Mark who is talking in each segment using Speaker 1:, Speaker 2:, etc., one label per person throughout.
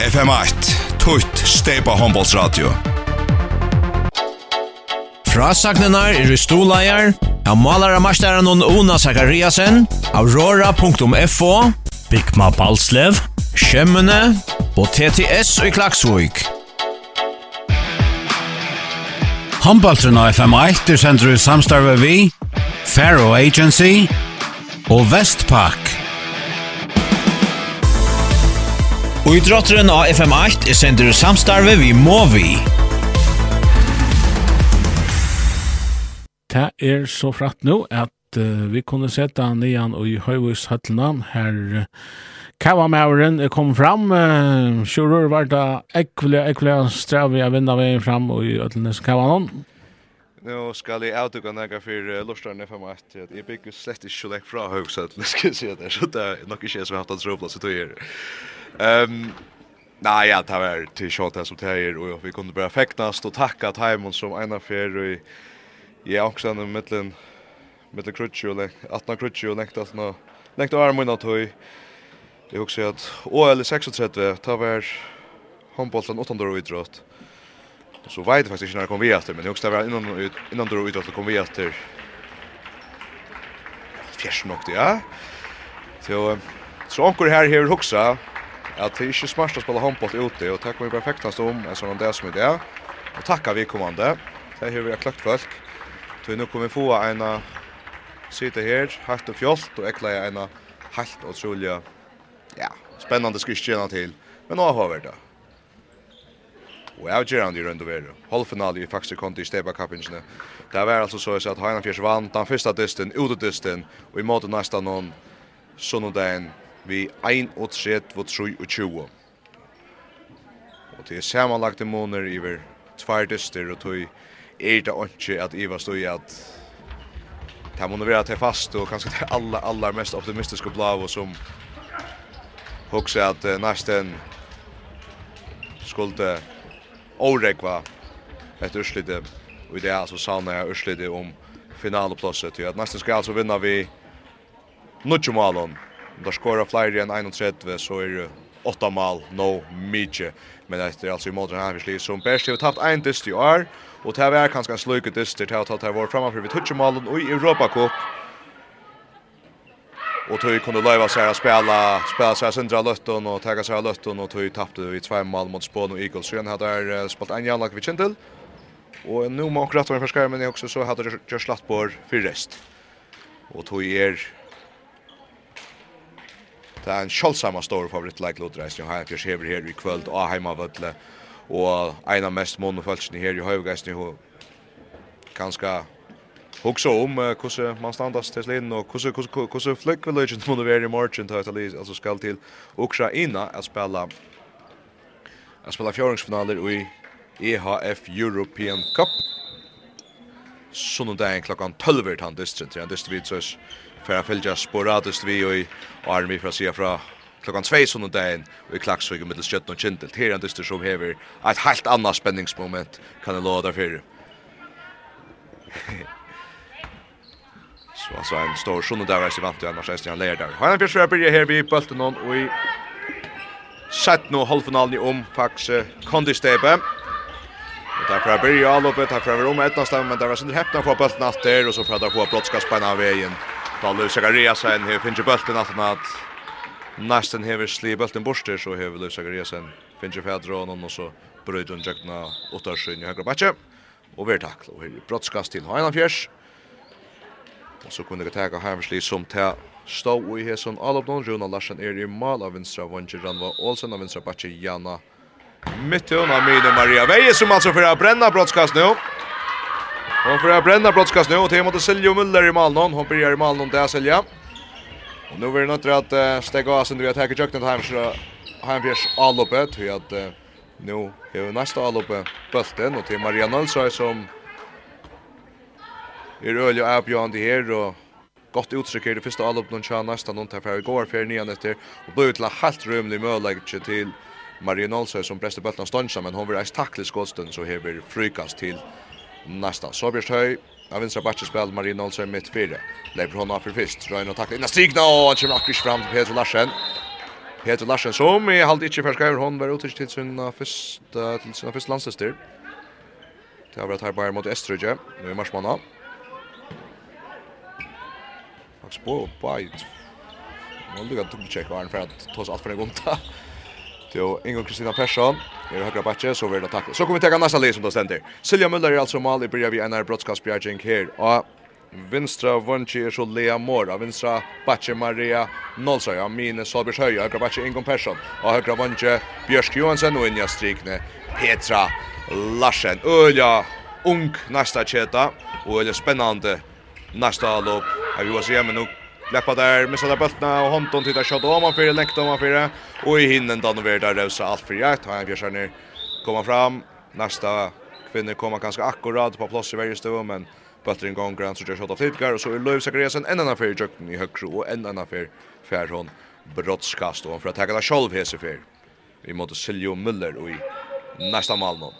Speaker 1: FM8, tutt steipa håndbollsradio.
Speaker 2: Frasagnenar er i stoleier, av malara masteren og Ona Zakariasen, aurora.fo, Bikma Balslev, Kjemmene og TTS i Klaksvøk.
Speaker 3: Håndballtren av FM8 er sendt i samstarve vi, Faro Agency og Vestpak.
Speaker 2: Og i drotteren av FM8 er sender samstarve vi må vi.
Speaker 4: Det er så fratt nå at uh, vi kunne sette han igjen i Høyvus Høtlenan her uh, Kavamauren kommet fram. Uh, Sjurur var det ekvelig, ekvile strav jeg vinda veien fram og i Øtlenes Kavanon.
Speaker 5: Nu skal jeg avduka nega for uh, for FM1. jeg bygger slett ikke så lekk fra Høyvus skal jeg si det. Så det er nok ikke jeg som har hatt en råplass i tog her. Ehm Nej, ja, det var till shot som det här och vi kunde bara fäktas och tacka Timon som ena för i ja, också den mitten mitten crutch och att han crutch och näkt att nå näkt arm och nåt höj. Det är också att OL 36 tar var handbollen 800 år idrott. Så vet jag faktiskt inte när kommer vi efter, men det också där innan innan då idrott kommer vi efter. Fjärs nog det, ja. Så så onkel här här huxa att det är inte smart att spela handboll ute och tack mig perfektast om en sån där som är det. Och tacka vi kommande. Det hur vi har klart folk. Så nu kommer vi få en sitta här, hatt och fjolt och äckla en helt otroliga ja, spännande skristjärna till. Men nu har vi det. Og jeg gjør han det rundt og veru. Holdfinale i faktisk kom til Steba Cup-ingene. Det var altså så at Heinafjers vant den første dysten, ute dysten, og i måte nesten noen sånn og vi 31-23. Og til er samanlagte måneder i ver tvær dyster, og tog er det ikke at Iva stod i at det må være til fast, og kanskje det aller, aller mest optimistiske blav, og som hukse at uh, nesten skulle overrekva et urslite, og i det er altså savner jeg urslite om finaleplasset, til at nesten skal altså vinna vi Nutsjumalon, där skårer flere enn 31 så är det åtta mål no mykje. men det är altså i måten her, vi som bäst har tappat en dyst i år och det här är kanske en sluket dyst det har tagit vår framför Vi touch målen och i Europa Cup och tog kunde løyva seg å spela spela seg sindra lötten och ta seg lötten och tog tappade vi två mål mot Spån och Eagles så han hade spalt en jävla kvitt och nå må akkurat men ni också så hade jag slatt på för rest. Och tog er Det er en kjølsamma stor favorittleik Lodreisen og Heinkers hever her i kvöld og heimavøtle og en av mest månefølsene her i Høyvgeisen og ganske Hugsa om hvordan man standas til slinn og hvordan hvordan vil flikkveløgjen må være i morgen til Italy altså skal til Ukraina at spela at spela fjøringsfinaler i EHF European Cup. Sundag klokkan 12 er han distrikt han distrikt så för att följa sporadiskt vi och i army för att se fra klockan 2 sån dagen och i klaxvik mitt kött och kintel här en dyster som häver ett helt annat spänningsmoment kan det låta för Så alltså en stor sjunde där är i vant annars är det en där. Han blir svär börja här vid bulten och i sett nu halvfinalen i om fax kondistepe. Og der fra byrja allopet, der fra vi om etna stemmen, der var sin heppna fra bøltna etter, og så fra der få brottskast på en av veien. Då Louis Zachariasen har finnet bulten att han att nästan har sli bulten borster, så har Louis Zachariasen finnet honom og så brøyde hun jøkna Ottarsson i högra batche. Och vi är takla, og her er brottskast til Heinan Fjärs. Og så kunde jeg teka Heimersli som til stå i hesson någon Runa Larsen er i mal av vinstra vanske Ranva Olsen av vinstra batche Jana Mittun av Mine Maria Veje som alltså för att bränna brottskast nå. Hon får bränna brottskast nu och till mot Siljo Müller i Malnon. Hon börjar i Malnon där Silja. Och nu vill något att uh, stäga av sen du attacker Jöknet här så han fjärs alloppe till att uh, nu är nästa alloppe bulten och till Maria Nilsson som är öl och avgörande här och gott uttryck i det första alloppet någon kör nästan någon tar för igår för nian efter och blir till helt rymlig möjlighet till Maria Nilsson som bräster bulten stånd men hon vill ens tackla skottstunden så här blir frykast till nästa. Så blir höj. av vinstra backen spel Marin Olsen mitt fyra. Lever hon av för först. Röjn och tacklar innan Stigna och han kommer akkurat fram till Peter Larsen. Peter Larsen som i halvt inte färska över hon var otäckt till sina första till sina första landsister. Det har varit här bara mot Österrike. Nu är marsmanna. Max på på. Man lukkar dubbelchecka han för att ta sig allt för en gång. Til Ingo Kristina Persson. i är högra backe så vill det tackla. Så kommer vi ta nästa läs som då ständer. Silja Müller är alltså mål i början vi NR broadcast Bjerging här. Och Vinstra Vanchi är så Lea Mora, vinstra Batche Maria Nolsa, ja, Mine Salbers Høya, høyre Batche Ingon Persson, og høyre Vanchi Bjørsk Johansen, og innja strikne Petra Larsen. Ølja, ung næsta tjeta og ølja spennande næsta lopp. Her vi var så hjemme nok Läppa där, missa där bultna och Honton tittar shot om han fyrir, längt om han fyrir. Och i hinnen då nu där Rösa allt för jakt. Han björs ner, kommer fram. Nästa kvinna kommer ganska akkurat på plats i varje stå, men bultren gång grann så gör shot av Tidgar och så är Löv Sakariasen en annan för Jökten i högkro och en annan för hon brottskast och för att ta där själv hese för. Vi måste Siljo Müller och i nästa mål nu.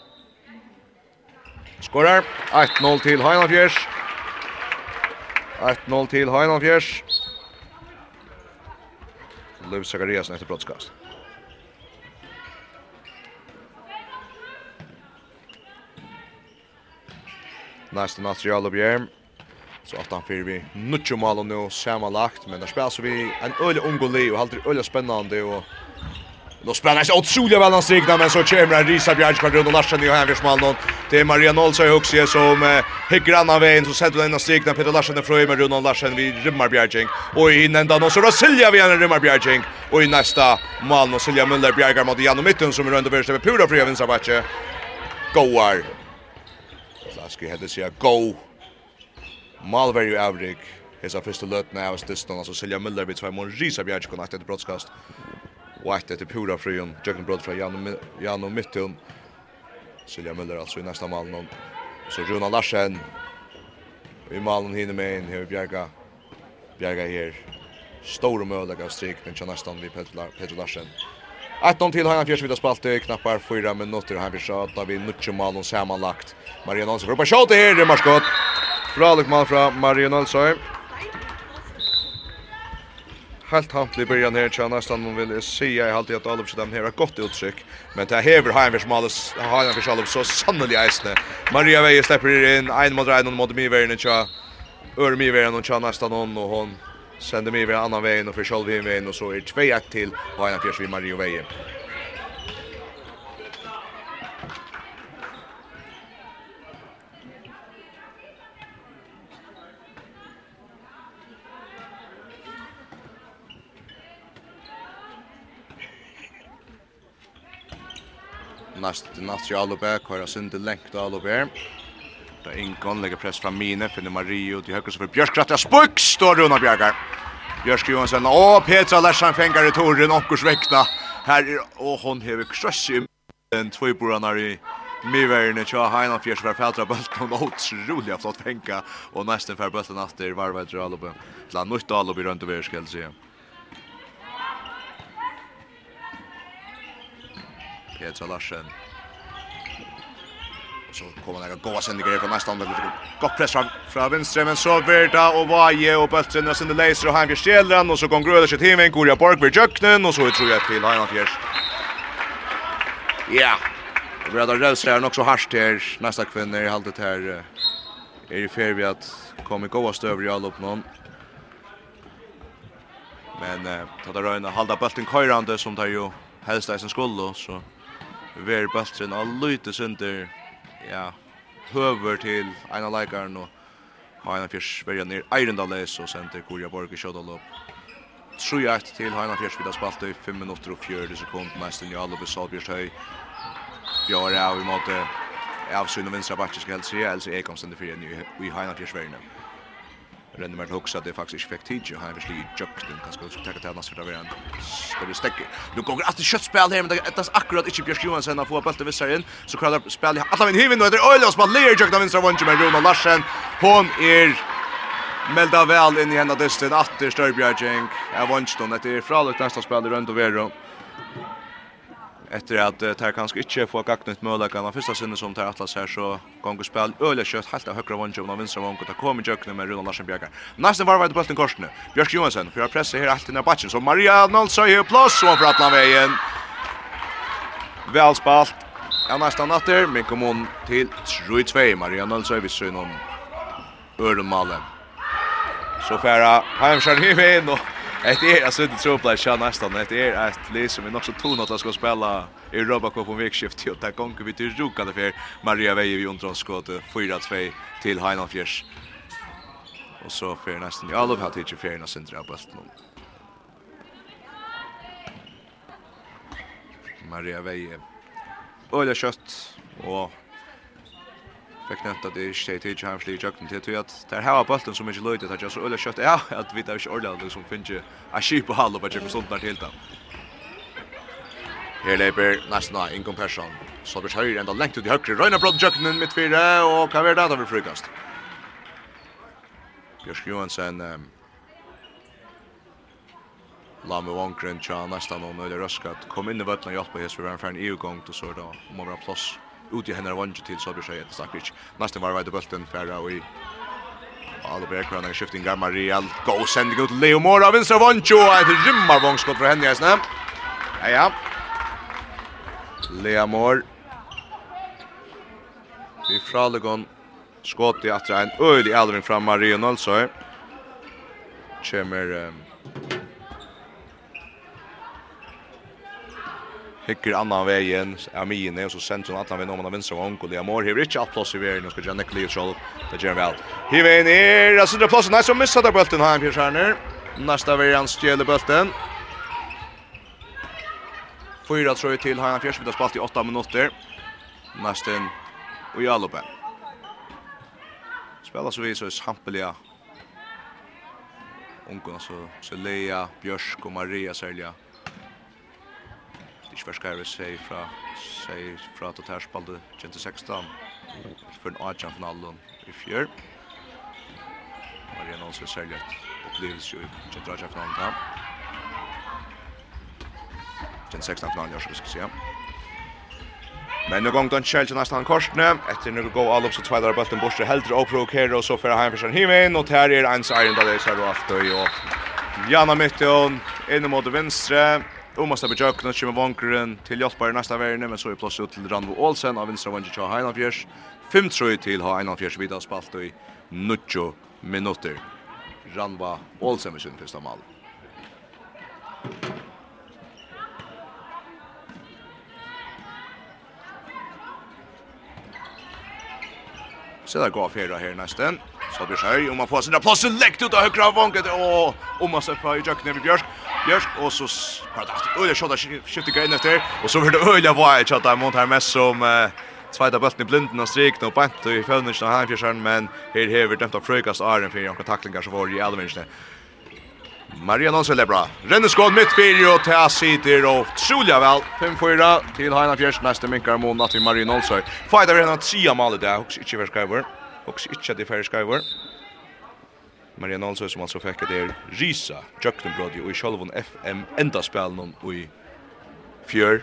Speaker 5: Skorar 1-0 till Heinafjärs. 1-0 till Heinafjärs. Leif Zachariasen efter brottskast. Nästa Natrial och Bjerm. Så att han fyrir vi nutjo mål och nu samma lagt. Men där spelar vi en öle omgålig och alltid öle spännande och Då spelar han otroliga väl han strikna, men så kommer han Risa Bjärnskvart runt och Larsen i Henriksmallen. Det är Maria Nolsa i Huxie som eh, hygger annan vägen så sätter den hans strikna. Peter Larsen är fröj med runt och Larsen vid Rymmar Bjärnskvart. Och i innan och så Rasilja vid en Rymmar Bjärnskvart. Och i nästa Malmö och Silja Müller Bjärgar mot Jan och Mitten som är runt och värsta med pura fria vinsabatje. Goar. Klaski hade sig go. Malverju Avrik. Hesa fyrsta lötna av stistan, alltså Silja Müller vid två mån Risa Bjärnskvart efter brottskast och ett efter Pura Fryon, Jöken Brod från Jan Jan och Mytton. Silja Müller alltså i nästa mål någon. Så Runa Larsen i malen hinner med in här Bjerga. Bjerga här. Stora möjlighet av strikten till nästan vid Petter Larsen. 18 till Hajan Fjärsvida spalt i knappar fyra minuter. Han vill sköta vid Nutsche Malon sammanlagt. Maria Nolsson. Nilsson ropar skott här. Det är marskott. Bra lyckmål från Maria Nolsson helt hampt i början här tjänar nästan hon vill säga i halvtid att Alup så dem här har gott uttryck men det häver Heimer som alls har han för Alup så sannolikt isne Maria Veje släpper in en mot en mot mig vägen tja Ör mig vägen och tja nästan hon och hon sänder mig vägen annan vägen och för själv vägen och så är 2-1 till har han för Maria Veje näst näst ju alla back har sunt längt alla bär. Där Ingon lägger press fram mine för Mario till höger så för Björk krattar spuck står Runa Bjärgar. Björk Johansson och Petra Larsson fängar i torren och kursväckna. Här och hon hever crush i den tvåborna i Mivern och Heina Hainan fjärs för bulten Bulton otroliga flott fänka och nästan för bulten efter varvet Ralobe. Till nytt Ralobe runt över ska jag säga. Petra Larsen. Så kommer några goda sändningar från nästa andra. Gott press fram från vänster men så Verda och Vaje och Bulten och Sinde Leiser och Hanke Sjelran och så går Gröder sitt hem en Korea Park vid Jöknen och så tror jag till Lion Fjärs. Ja. Bröder är också harst här nästa kvinna i halvt här är i fair vi att komma goda stöver i all upp någon. Men eh, ta det röna halda bulten köjrande som tar ju helst i sin skull så ver bultsen all lite synder ja høver til ein av leikaren Heina Fjers verja nir Eirendales og sender Kurja Borg i Kjødalop. 3-1 til Heina Fjers vidar spalt i 5 minutter og 40 sekund nesten i Alubi Salbjørshøy. Bjar av i måte avsyn og vinstra bakke skal helst sige, ellers er jeg komstendig fyrir i Heina Fjers verja Renner mer hooks att det faktiskt fick tid ju här visst i jucken kanske skulle ta det annars för det var en större stäcke. Nu går att skott spel här men det är akkurat inte Björk Johansson att få bollen vissa in så kallar spel i alla min hiven, och det är Oilers med Lear jucken av vänstra vånchen med Rona Larsen. Hon är melda väl in i henne dysten åter Störbjörging. Jag vånchen det är fralukt nästa spel runt och vero efter att det tar kanske inte få gagnut möjligheten av första sinne som tar Atlas här så gånger spel öle kött helt av högra vången av vänstra vången ta kommer jökna med Ronald Larsen Bjergar Nästan var vart bulten korsne. Björk Johansson för att pressa här allt i den batchen så Maria Nolsøy här plus och för Atlan landa vägen. Väl spalt. Ja nästan natter men kom hon till 3-2 Maria Nolsøy vid synon Örmalen. Så färra Heimskär Hivin och Det är alltså det tror jag ska nästan det är ett Lee som är nog så tonat att ska spela i Robacop på vikskift och där gånger vi till Ruka för Maria Veje vi undrar skott 4-2 till Heinolfjärs. Och så för nästan i alla fall till Fjerna centra på Östmon. Maria Veje. Öla kött och vekna at det er ikke tid til hans lige jøkken til, at det er her bølten som ikke løyde, at jeg så øyla kjøtt, ja, at vi tar ikke ordet, som finnes ikke a skip på halv og bare kjøkken stundar til dem. Her leiper nesten av Ingon Persson, så blir høyre enda lengt ut i høyre, røyna bråd jøkken mitt fire, og hva er det da vi frukast? Bjørsk Johansen, um, la med vankren tja nästan om det röskat kom in i vötlan hjälpa hos vi var en färn EU-gång då så det om man var plås ut i hennar vange til Sobri Sjøy etter Sakric. Nesten var vei til bølten, færre og i Alla Bergkran har skifting gamla Real. Go sending ut Leo Mora vinstra vancho ett rymmarvångskott för henne Jesne. Ja ja. Leo Mor. Vi fralegon skott i atra en öjlig aldring fram Mario Nolsøy. Kjemmer um, hikker annan vägen av mine, och så centrum att han vid om av vinstra gång och det mår hur inte att plats i vägen och ska Janne Cleo troll det gör väl här är ner alltså det platsen nice och missar där bollen här Pierre Stjärner nästa variant stjäler bollen Fyra tror till har han fjärde vi spalt i 8 minuter Nästan och Jalopen Spelar så vi, så hampeliga Ungarna så Selea, Björsk och Maria Selja ikke vært skjære seg fra, seg fra at det her spalte 2016 for en adjan finalen i fjør. Marianne Olsen særlig et opplevelse i adjan finalen da. 2016 finalen, jeg skal si. Men nu gång kjell til nästan korsne. etter nu går all opp så tvålar bulten borste heldre og provokerar og så för han för himen og her er ens Iron där så då att och Janna Mytton in mot venstre. Omas tar bjökna, kommer vankeren til hjelpar i nästa värne, men så är plås ut till Ranvo Olsen av vinstra vanker till Heinafjörs. 5-3 till Heinafjörs vidare spalt i 90 minutter. Ranva Olsen med sin första mål. Så där går fyra här nästan. Så blir höj om man får sina plås läckt ut av högra vanket. och om man ser på i jökna vid Björk. Björk och så har det haft öliga skott skjuter grejen efter och så vill det öliga wide shot där mot här mest som eh, Tvåta bulten i blinden och strikna och bant och i fönstret han fjärsan men här häver dömt av frukast Aron för några tacklingar så var i allmänhet. Maria Nonsson är bra. Renne mitt fyrir og ta sidor og trulja vel. 5-4 til Heina Fjers. Neste minkar mot natt vid Maria Nonsson. Fighter redan tria mål det. Hoks ikkje fyrir Skyver. Också inte det fyrir Skyver. Maria Nolsøy som altså fikk der Risa, Jøktenbrodi, og i Sjolvon FM enda spelen og i fjør.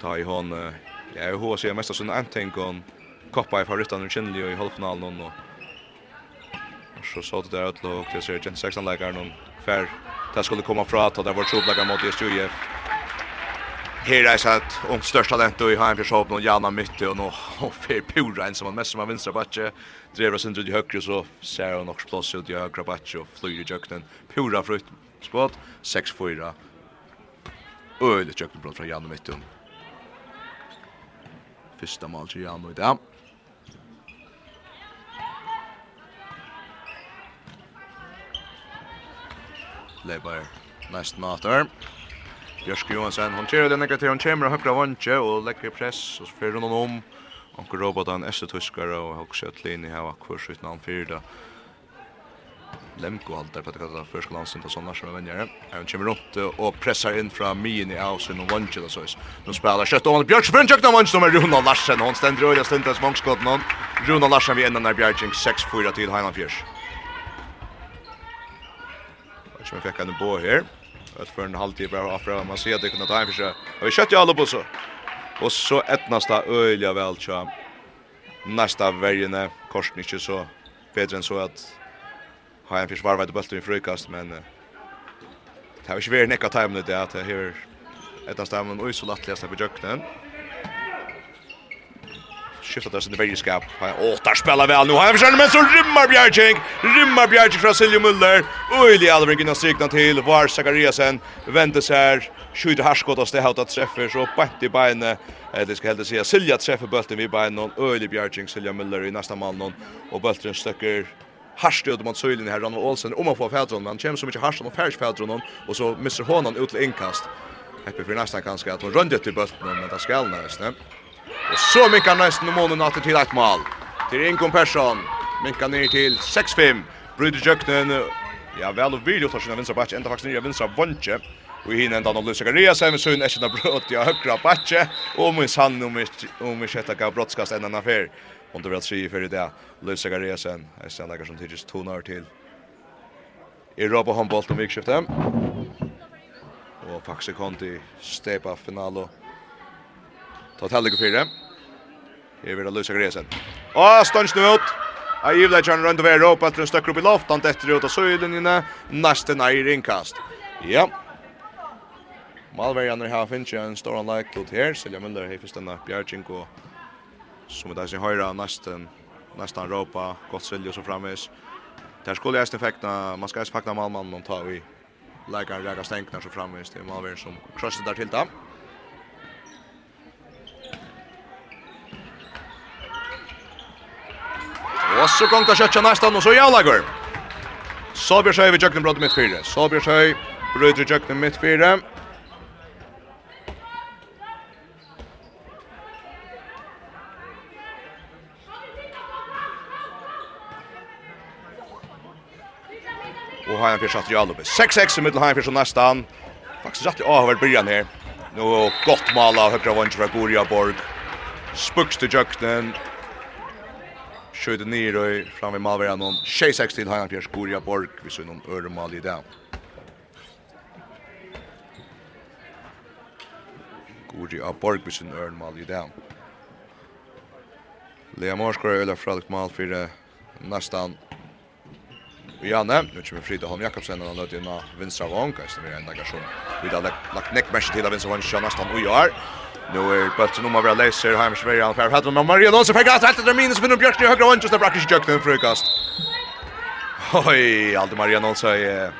Speaker 5: Ta i hånd, ja, jeg håper seg mest av sånne antenk og koppa i favorittene og kjennelig og i halvfinalen og Og så så det der utlåg, det ser 16 leikaren og fær. Det skulle komma fra at det var tjobleggar mot SJF. Här är så att om största dento i HM en försöp Jana Mytte og och nå och pura en som man mest som har vinstra batje. drev oss inte i höger så ser hon också plats ut i högra backe och flyr i jökten pura frukt skott 6-4 Öle jökten blott från Janne mitten Första mål till Janne i dag Lebar nästan åter. Bjørsk Johansson hon kör den ekkertir, hon kjemmer av høkra vantje og legger press, og så fyrir hun om. Onker robotan, Estetuskar og linje Lini var kurs navn han fyrda Lemko halter på det kallar första landsen till sådana som är vänjare. Han kommer runt och pressar in från Mini Ausen och Vanchel och sås. Nu spelar kött om Björk för en jökna Vanchel som är Runa Larsen. Hon ständer öliga stundas mångskott någon. Runa Larsen vid ändan där Björking 6-4 till Heinan Fjärs. Jag tror jag fick en bå här. Ett för en halvtid bara afra man ser att det kunna ta en för sig. Och vi kött ju alla på så. Och så ett nästa öliga väl tja. Nästa värjene korsen inte så bättre än så att ha en försvar vid bulten i frukast men det har ju varit nekka time det att det här ett nästa men oj så lättligast på jöknen skiftar där sin bergskap. Åh, där spelar väl nu. Han försöker men så rimmar Bjerging. Rimmar Bjerging från Silje Müller. Ojli Alvringen har striknat till. Var Zakariasen sig här. Skjuter härskottast det hautat träffar så bänt i benen. Det ska helt säga Silja träffar bulten vid benen. Ojli Bjerging, Silja Müller i nästa man Och bulten stöcker harst ut mot söylen här Ronald Olsen om man får fältron men kommer så mycket harst och färs fältron och så missar honom ut till inkast. Happy för nästan kanske att hon rundar till bulten men det ska nästan. Og så minkar nesten om månen alltid til ett mål. Til Ingun Persson. Minkar ner til 6-5. Bryter Jöknen. Ja, vel og videre tar sinne vinstra batch. Enda faktisk nye vinstra vantje. Og i hinne enda noen Lucia Garia. Sæmi sunn er sinne brøt i högra batje. Og minst han om vi sjetta gav brottskast enn enn affær. Om det vil si för det. Lucia Garia sen. Jeg sen lekkar som tidsis tonar til. I Robbo Håndbolt om vikskiftet. Og faktisk kom til stepa finalo. Ta tällig och fyra. Här vill Lucia Gresen. Åh, stångs nu ut. Jag gillar John runt över Europa att den stöcker upp i loftan efter ut av så linjen nästa när inkast. Ja. Malverjan har finns ju en stor anlag ut här. Selja Müller har denna att Bjarchenko som där sin högra nästan nästan Europa. gott Siljo så framis. Där skulle jag effekta, man ska fakta Malman de ta vi lägger en räga stänknar så framvis. Det till Malverjan som krossar där till där. Og så gong gonga kjøtja næstan, og så jallagur. Så blir Sobjørsøy vi jøkken brødde mitt fire. Så blir Sobjørsøy brødde jøkken mitt fire. Og Hajan Fjers satt i Alubi. 6-6 i middel har Fjers og næstan. Faktisk satt i Ahavert byrjan her. Nå gott mala av høyre vondre fra Goria Borg. Spukste jøknen skjuter ner och fram vid Malvera någon 26 till Hajan Pierre Skoria Borg vi såg någon Örmal i där. Goria Borg vi såg Örmal i där. Lea Marskar eller Fredrik Mal för nästan Janne, nu kommer Frida Holm Jakobsen han löter in av Vinstra Vankas, det är en negation. Vi har lagt neckmatch till av Vinstra Vankas, nästan och gör. Nu är bulten om å läser. leiser, Heimer Sverige, han færre hattelen, og Maria Lonsen færre gatt, etter minus, vinner i högra ånd, just det brakkes i jøkken, frukast. Oj, Alde Maria Lonsson Lonsen,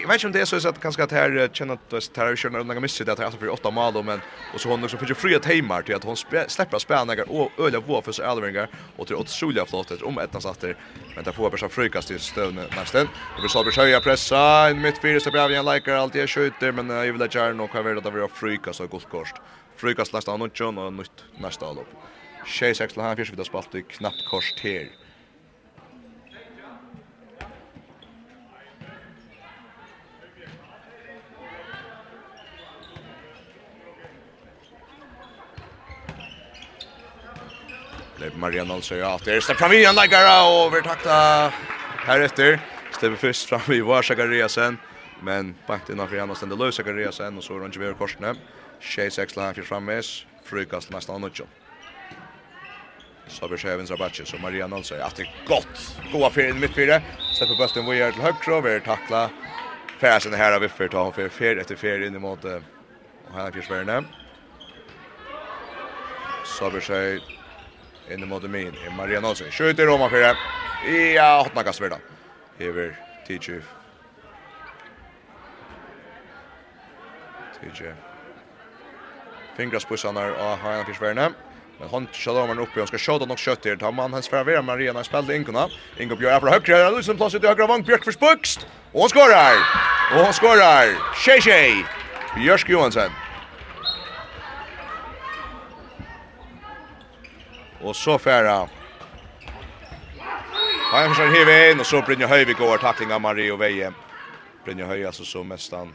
Speaker 5: jag vet inte om det är så att kanske att här känner att det här kör några missar det alltså för åtta mål men och så hon också fick ju fria timmar till att hon släpper spelningar och öliga vår för så Alvingar och till otroliga flottet om ett satter men där får bara frukast i stöden nästan det vill så börjar jag pressa in mitt fyra så blir en likar allt jag skjuter men jag vill att nog kan vara att vara frukast och gott kost frukast nästa annorlunda och nytt nästa lopp 6-6 han fyrs vi har spalt i knappt kors till Leif Marian Nolsøy ja, det er stedet fram i en leggere, og vi takta her etter. Stedet først fram i var Sakariasen, men bakt innanfor Janne stendte løs Sakariasen, og så rundt vi over korsene. Tjej seks lang fyrt frammes, frukast mest av nødgjøn. Så blir Sjevins Rabatje, så Marian Nolsøy, ja, det er godt. Goa fyrin midtfyre, stedet bøsten vi er til høyre, og vi er takla Færsen her har vi fyrt, og han fyrt etter fyrt inn i måte, og her er fyrt Så blir Sjevins inn mot min. Maria så skjuter Roma för det. Ja, åtta kast då. Hever TJ. TJ. Fingraspussarna och har han försvärna. Men han skjuter man upp och ska skjuta något kött där. Tar man hans för Vera Maria när spelade Ingona. Ingo Björn från högra. Lusen plats ut i högra vång Björk för spukst. Och hon skorar. Och hon skorar. Shay Shay. Björk Johansson. Og så færa. Han Hansson hiver inn, og så Brynja Höjvik går takling av Marie og Veie. Brynja Höj altså så mästan.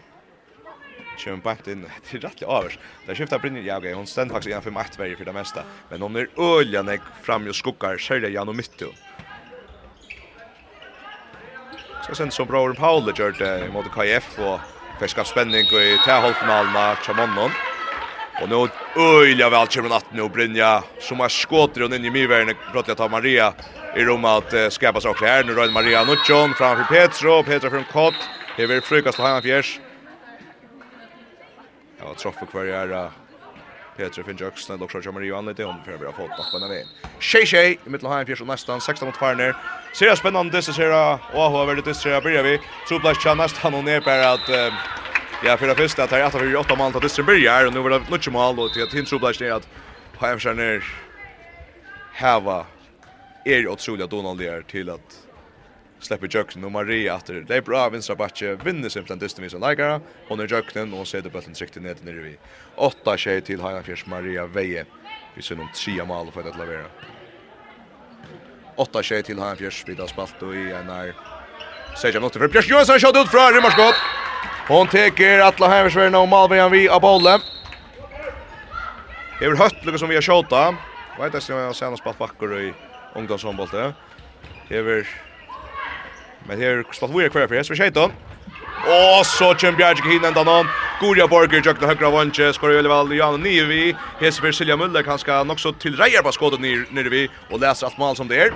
Speaker 5: Kjøm bakt inn, det er rettelig avers. Det er skiftet Brynja, ja, okay. hun stender faktisk igjen 5-1 verger for det meste. Men hun er øljene fram i skukkar, særlig gjennom midtjø. Så sen som bror Paul gjør det mot KF, og fikk skapt spenning i T-halvfinalen av Chamonnon. Och nu öjliga väl kommer natten nu Brynja som har skåter hon in i myrvärden brottet av Maria i rum att eh, skapa saker här. Nu rör Maria Nutsson framför Petro, Petro från Kott. Det är väl frukast han fjärs. Ja, träffa kvar är Petro Finn Jackson och Charles Maria Anlite hon för bra fått bakom den vägen. Tjej tjej i mitten av fjärs och nästan 16 mot Farner. Ser spännande så ser jag och hur det ser jag börjar vi. Så plats nästan hon är på att Ja, för det första att det är att vi åtta mål att det börjar och nu var det något mål och till att hinna så ner att Hemskär ner hava är otroliga Donald där till att släppa Jöksen och Maria efter. Det är bra vinstra backe, vinner simpelthen dysten vis av leikare. Hon är Jöksen og sätter bullen tryckte ner nere vi Åtta tjej till Hajan Fjärs Maria Veje. Vi ser om trea mål för att lavera. Åtta tjej till Hajan Fjärs vid spalt och i en är... Sejan åter för Björk Johansson skjøtt ut från Rimmarskott Hon teker alla Heimersverna och Malvian vi av bollen. Det är hött lukka som vi har skjuta. Vet inte om jag har senast spalt backor i ungdomshåndbollet. Det är Men här spalt vi kvar för oss. Vi skjuter. Och så kör Bjerg hin ända någon. Gorja Borger jökna högra vanje. Skor ju väl Jan Nivi. Hesver Silja Muller kanske också till rejer på skottet ner nere vi och läser allt mål som det är.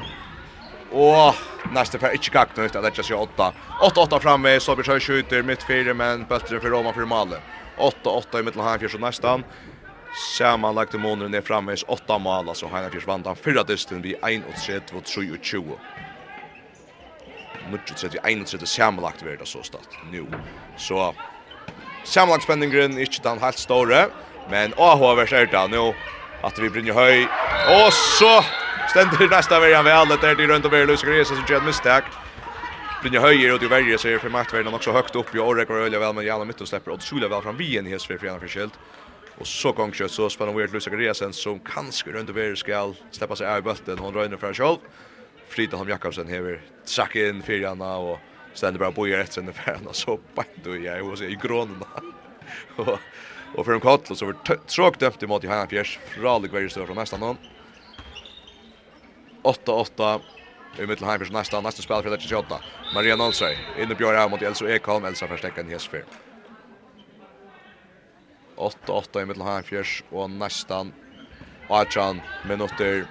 Speaker 5: Och nästa per inte kakt nu att lägga sig åtta. 8-8 framme så blir det skjuter mitt fyra men bättre för Roma för Malle. 8-8 i mitten här för så nästan. Sammanlagt i månaden är framme 8 mål alltså Heina Fjärs vann den förra dysten vi 1-3 mot och 20. Nu 31 sammanlagt värda så stad nu. Så sammanlagt spänningen är inte den helt stora men AH vad är det nu att vi brinner höj och så Ständer nästa värjan väl där det runt och väl Luis Gresa som gör ett misstag. Brinja höjer ut i värje så är för matchvärden också högt upp i Orrek och Ölja väl men Jalla mitten släpper och Sula väl fram vien i Hesfer för förskilt. Och så gång kött så spelar Weird Luis Gresa som kanske runt och väl ska släppa sig av bulten hon rör för själv. Frida Holm Jakobsen hever track in fyrjarna och ständer bara bojar efter den färjan och så bant och jag hos i grånorna. och för en kottel så var tråkdömt emot i Hajan Fjärs. Fralik var ju större från nästan någon. 8-8 i mitt heim så nästa nästa spel för det 28. Maria Nolsøy inne bjør av mot Elsa Ekholm. Elsa förstärker Hesfer. 8-8 i mitt heimfjers och nästan Archan minuter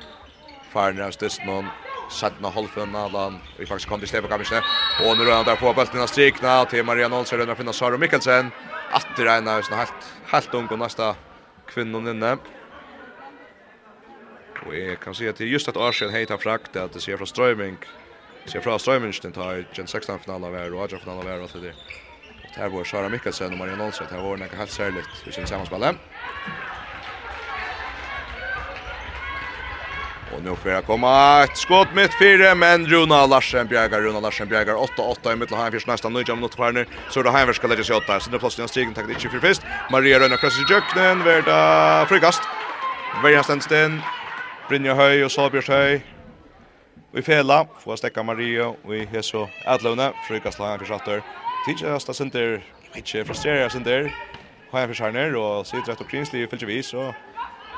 Speaker 5: Farners Distnon Sætna Holfen Alan vi faktisk kom til stedet på kammersen og nu rønner der på bøltene strikna. Til Maria Nolsøy rønner finna Sara Mikkelsen. Atter en helt, helt ung og næsta kvinnen inne. Og jeg kan si at det er just et att Arsen hejta frakt at det ser fra strøyming Ser fra strøyming den tar gen 16 finalen av var og 18 finalen var och så där. Och her var Sara Mikkelsen og Maria Nolsen. her var något helt särligt i sin samspel. Og nu får jeg komme et skott mitt fire, men Runa Larsen Bjergar Runa Larsen Bjergar 8-8 i mitt av för nesten nöjda minut för nu så er det här skal legge seg sig så det er plass til en stigen takk det ikke for fest Maria Røyna Krasse i Krasnijöknen verda frikast Värja Stensten Brynja Høy og Solbjørs Høy. Vi fela, få stekka Maria og vi har så ætløvne, frukast lagen for sattur. Tidsi høsta synder, ikke frustrerer synder, har jeg for skjerner, og sitter rett og krinslig fylgje vis, og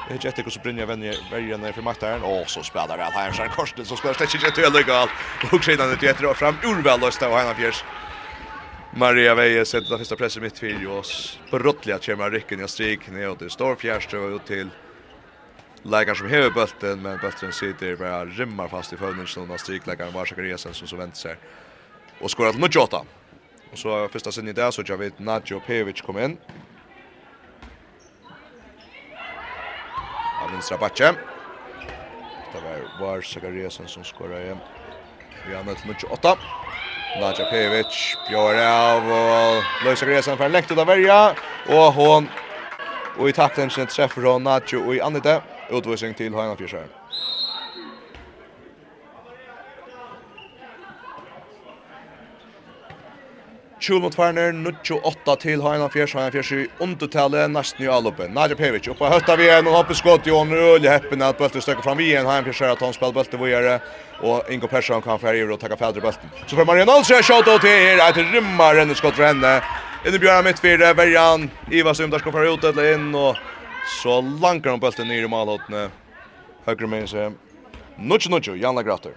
Speaker 5: Jeg vet ikke så Brynja venner vergerne för maktaren, och så spelar det här så Korsen, så spelar det inte til å lykke alt. Og Krinan er etter og frem, urvel løsne og Heinan Maria Veje sätter det første presset mitt för oss. På Rottlia kommer rykken i strik ned til Storfjærstrø og til läkaren som hever bulten men bulten sitter bara rimmar fast i fönnen så när strikläggaren var Zachariasen som så vänt sig och skorar till 28. Och så första sen i det så jag vet Nadjo Pevic kom in. Av vinstra backe. Det var var Zachariasen som skorar igen. Vi har mött Nujota. Nadja Pevic bjør av og løser gresen for en lengt ut av verja og hon og i takten sin treffer hon Nadja og i andet utvisning till Fjørsjær. Tjul mot Farner, 98 til Heinan Fjers, Heinan Fjers i undertale, nesten i alloppen. Nadja Pevic, oppa høtta vi igjen, og hoppe skott i nu øl i heppen, at bøltet støkker fram igjen, Heinan Fjers at han spiller bøltet vågjere, og Ingo Persson kan færre og takka fædre bølten. Så får Marian Olsen, shot out til her, et rymmer renneskott for henne. Inne bjørna mitt fire, Verjan, Iva Sundar skal fære ut eller inn, og Så lankar han bulten ner i målhåttene. Högre med sig. Nutsch Nutsch, Jan Lagrater.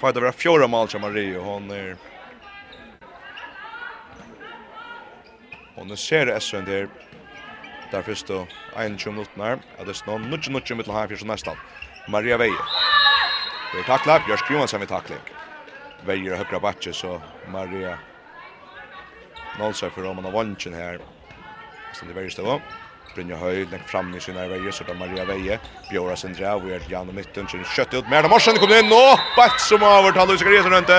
Speaker 5: Fajta vara fjorda mål som Mario. Hon är... Hon är ser SN där. Där först då 21 minuter när. Ja, det är snart Nutsch Nutsch mittel här för nästan. Maria Veje. Det är tacklar, Björk Johansson vid tackling. Veje högra backe så Maria Nålsøy för Roman av Vanchen här. Som det värsta var. Brynja Høy, lengt fram i sin veie, så da Maria Veie, Bjøra Sindra, og er Jan og Mytten, så kjøtt ut, Merna Morsen kommer inn, nå, bakt som overtaler Iskariesen rundt,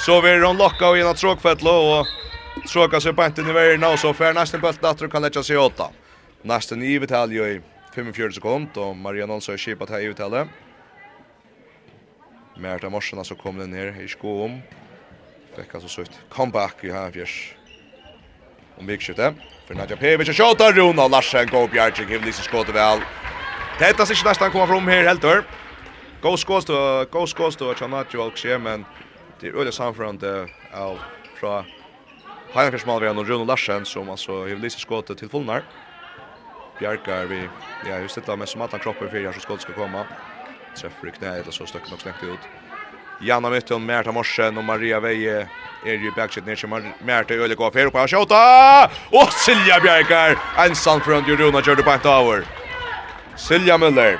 Speaker 5: så vil han lokka og gjennom tråkfettlo, og tråka seg bant inn i veien, nå, så fer nesten bøtten atter kan letja seg åtta. Nesten i vitalje i 45 sekund, og Maria Nolsa är skipat til i vitalje. Merta Morsen altså kom den her, i skoom, fikk altså sutt comeback i her fjers om vikskiftet. For Nadja Pevic och Tjota Rona Larsen går upp give this skåter väl. Tätta sig nästan komma fram här helt dörr. Go scores to go scores to Chanatjo och men det är öliga samförande av från Heinrich Malvian och Rune Larsen som alltså Hivlis skåter till Fullnar. Bjarkar vi ja just det där med som att han kroppen för jag så skott ska komma. Träffar knäet och så stöcker nog snäckt ut. Janna Mytton, Märta Morsen och Maria Veje är ju backshot ner som Märta Öle går för på skjuta. Och Silja Bjärkar ensam från Juruna Jordan på Tower. Silja Müller.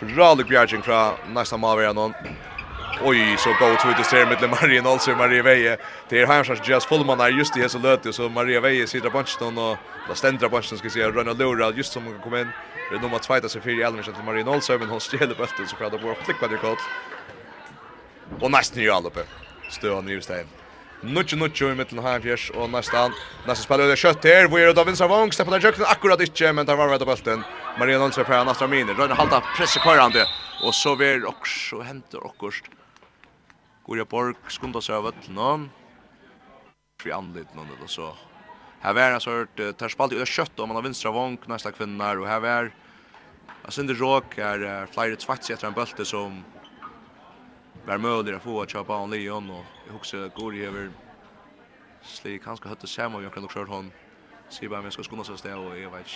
Speaker 5: Ralig Bjerkar från nästa mavera någon. Oj, så går det ut ser med Maria Nolse Maria Veje. Det är Hamsons just Fullman är just det så löte så Maria Veje sitter på bunchen och där ständra bunchen ska se Ronald Lura just som kan komma in. Det är nummer 2 där så för i Elmer till Maria Nolse men hon stjäl bulten så för att det bara flicka det kort og nesten i alle oppe. alloppe. Støan Rivstein. Nutje nutje i mittelen her fjers, og nesten, nesten spiller det kjøtt her, hvor er det da Vincent Vong, stepper den kjøkken akkurat ikke, men der var vett av bølten. Maria Nolse fra Nastra Mini, Røyne Halta presser kvarande, og så vil også hente okkurst. Gorja Borg skunda seg av vøtlen, og vi anlitt noen, eller så. Her var en sort, tar spalt i det kjøtt, og man har Vincent Vong, nesten kvinner, og her var, jeg synes det råk, her er flere tvats etter en bølte som var möjligt att få att köpa en Leon och jag också går över sli kanske hade samma jag kan också hört hon. Se bara men ska skona så stäv och jag vet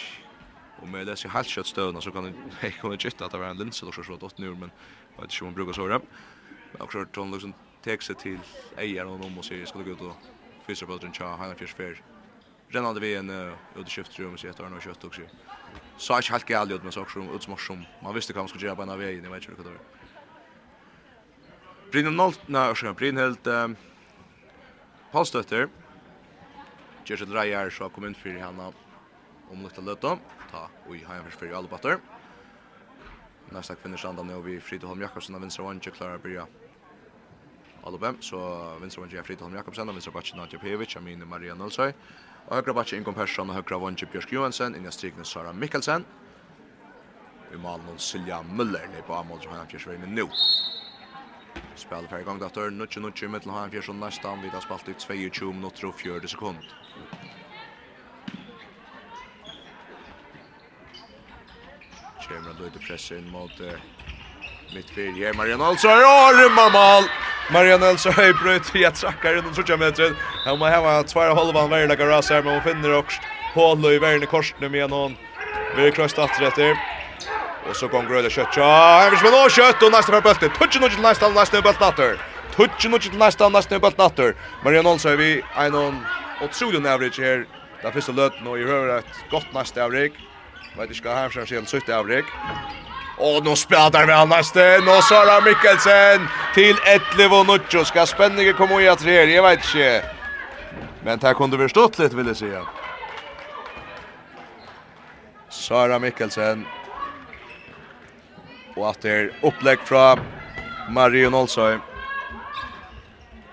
Speaker 5: och med det så helt kött stöna så kan jag kunna kötta att det var en lins eller så så åt nu men jag vet inte om man brukar så det. men också hört hon liksom tek sig till ägaren och och säger ska gå ut och fiska på den tja, han fiskar fair rennande vi en ut i skiftrum så heter han och kött också. Så är helt galet men så också utsmarsum man visste kan man skulle göra på en av väg ni vet inte vad det var Brynhild Nolt, nei, orskan, Brynhild um, Pallstøtter, Gersen Reier, så kom inn for henne om lukta løtta, ta ui heimfers fyrir Alubatter. Næsta kvinner standa nå vi Frida Holm Jakobsen av Vinstra Vange, Klara Byrja Alubem, så Vinstra Vange er Frida Holm Jakobsen, av Vinstra Batje Nadja Pejevic, Amine Maria Nølsøy, og Høgra Batje Ingon Persson og Høgra Vange Bjørsk Johansen, inni Strikne Sara Mikkelsen, i malen Silja Müller, nei på Amal Johanna Fjersvein, nu. Spel för igång dator nutch nutch med till han fjärde nästa om vi har spalt ut 22 minuter och 40 sekund. Kemra då inte in mot mitt fyr Ja, Marian Olsson och rymma mål. Marian Olsson höjbröt i ett sackar runt 20 meter. Han må ha två halvan värda garage här men hon finner också hål i värne korsen med någon. Vi är kröst efter. Och så går Gröda kött. Ja, han vill spela kött och nästa för bulten. nu och nästa nästa bult natter. nu och nästa nästa bult natter. Marian Olsson vi en on otrolig average här. Där första löten och i hör ett gott nästa average. det inte ska han sen en sitta average. Och nu spelar vi nästa. Nu Sara Mikkelsen till 11 och Nuccio ska spännande komma i att det Jag vet inte. Men det kunde vi stått lite vill jag säga. Sara Mikkelsen Og at det er opplegg fra Marion Olsøy.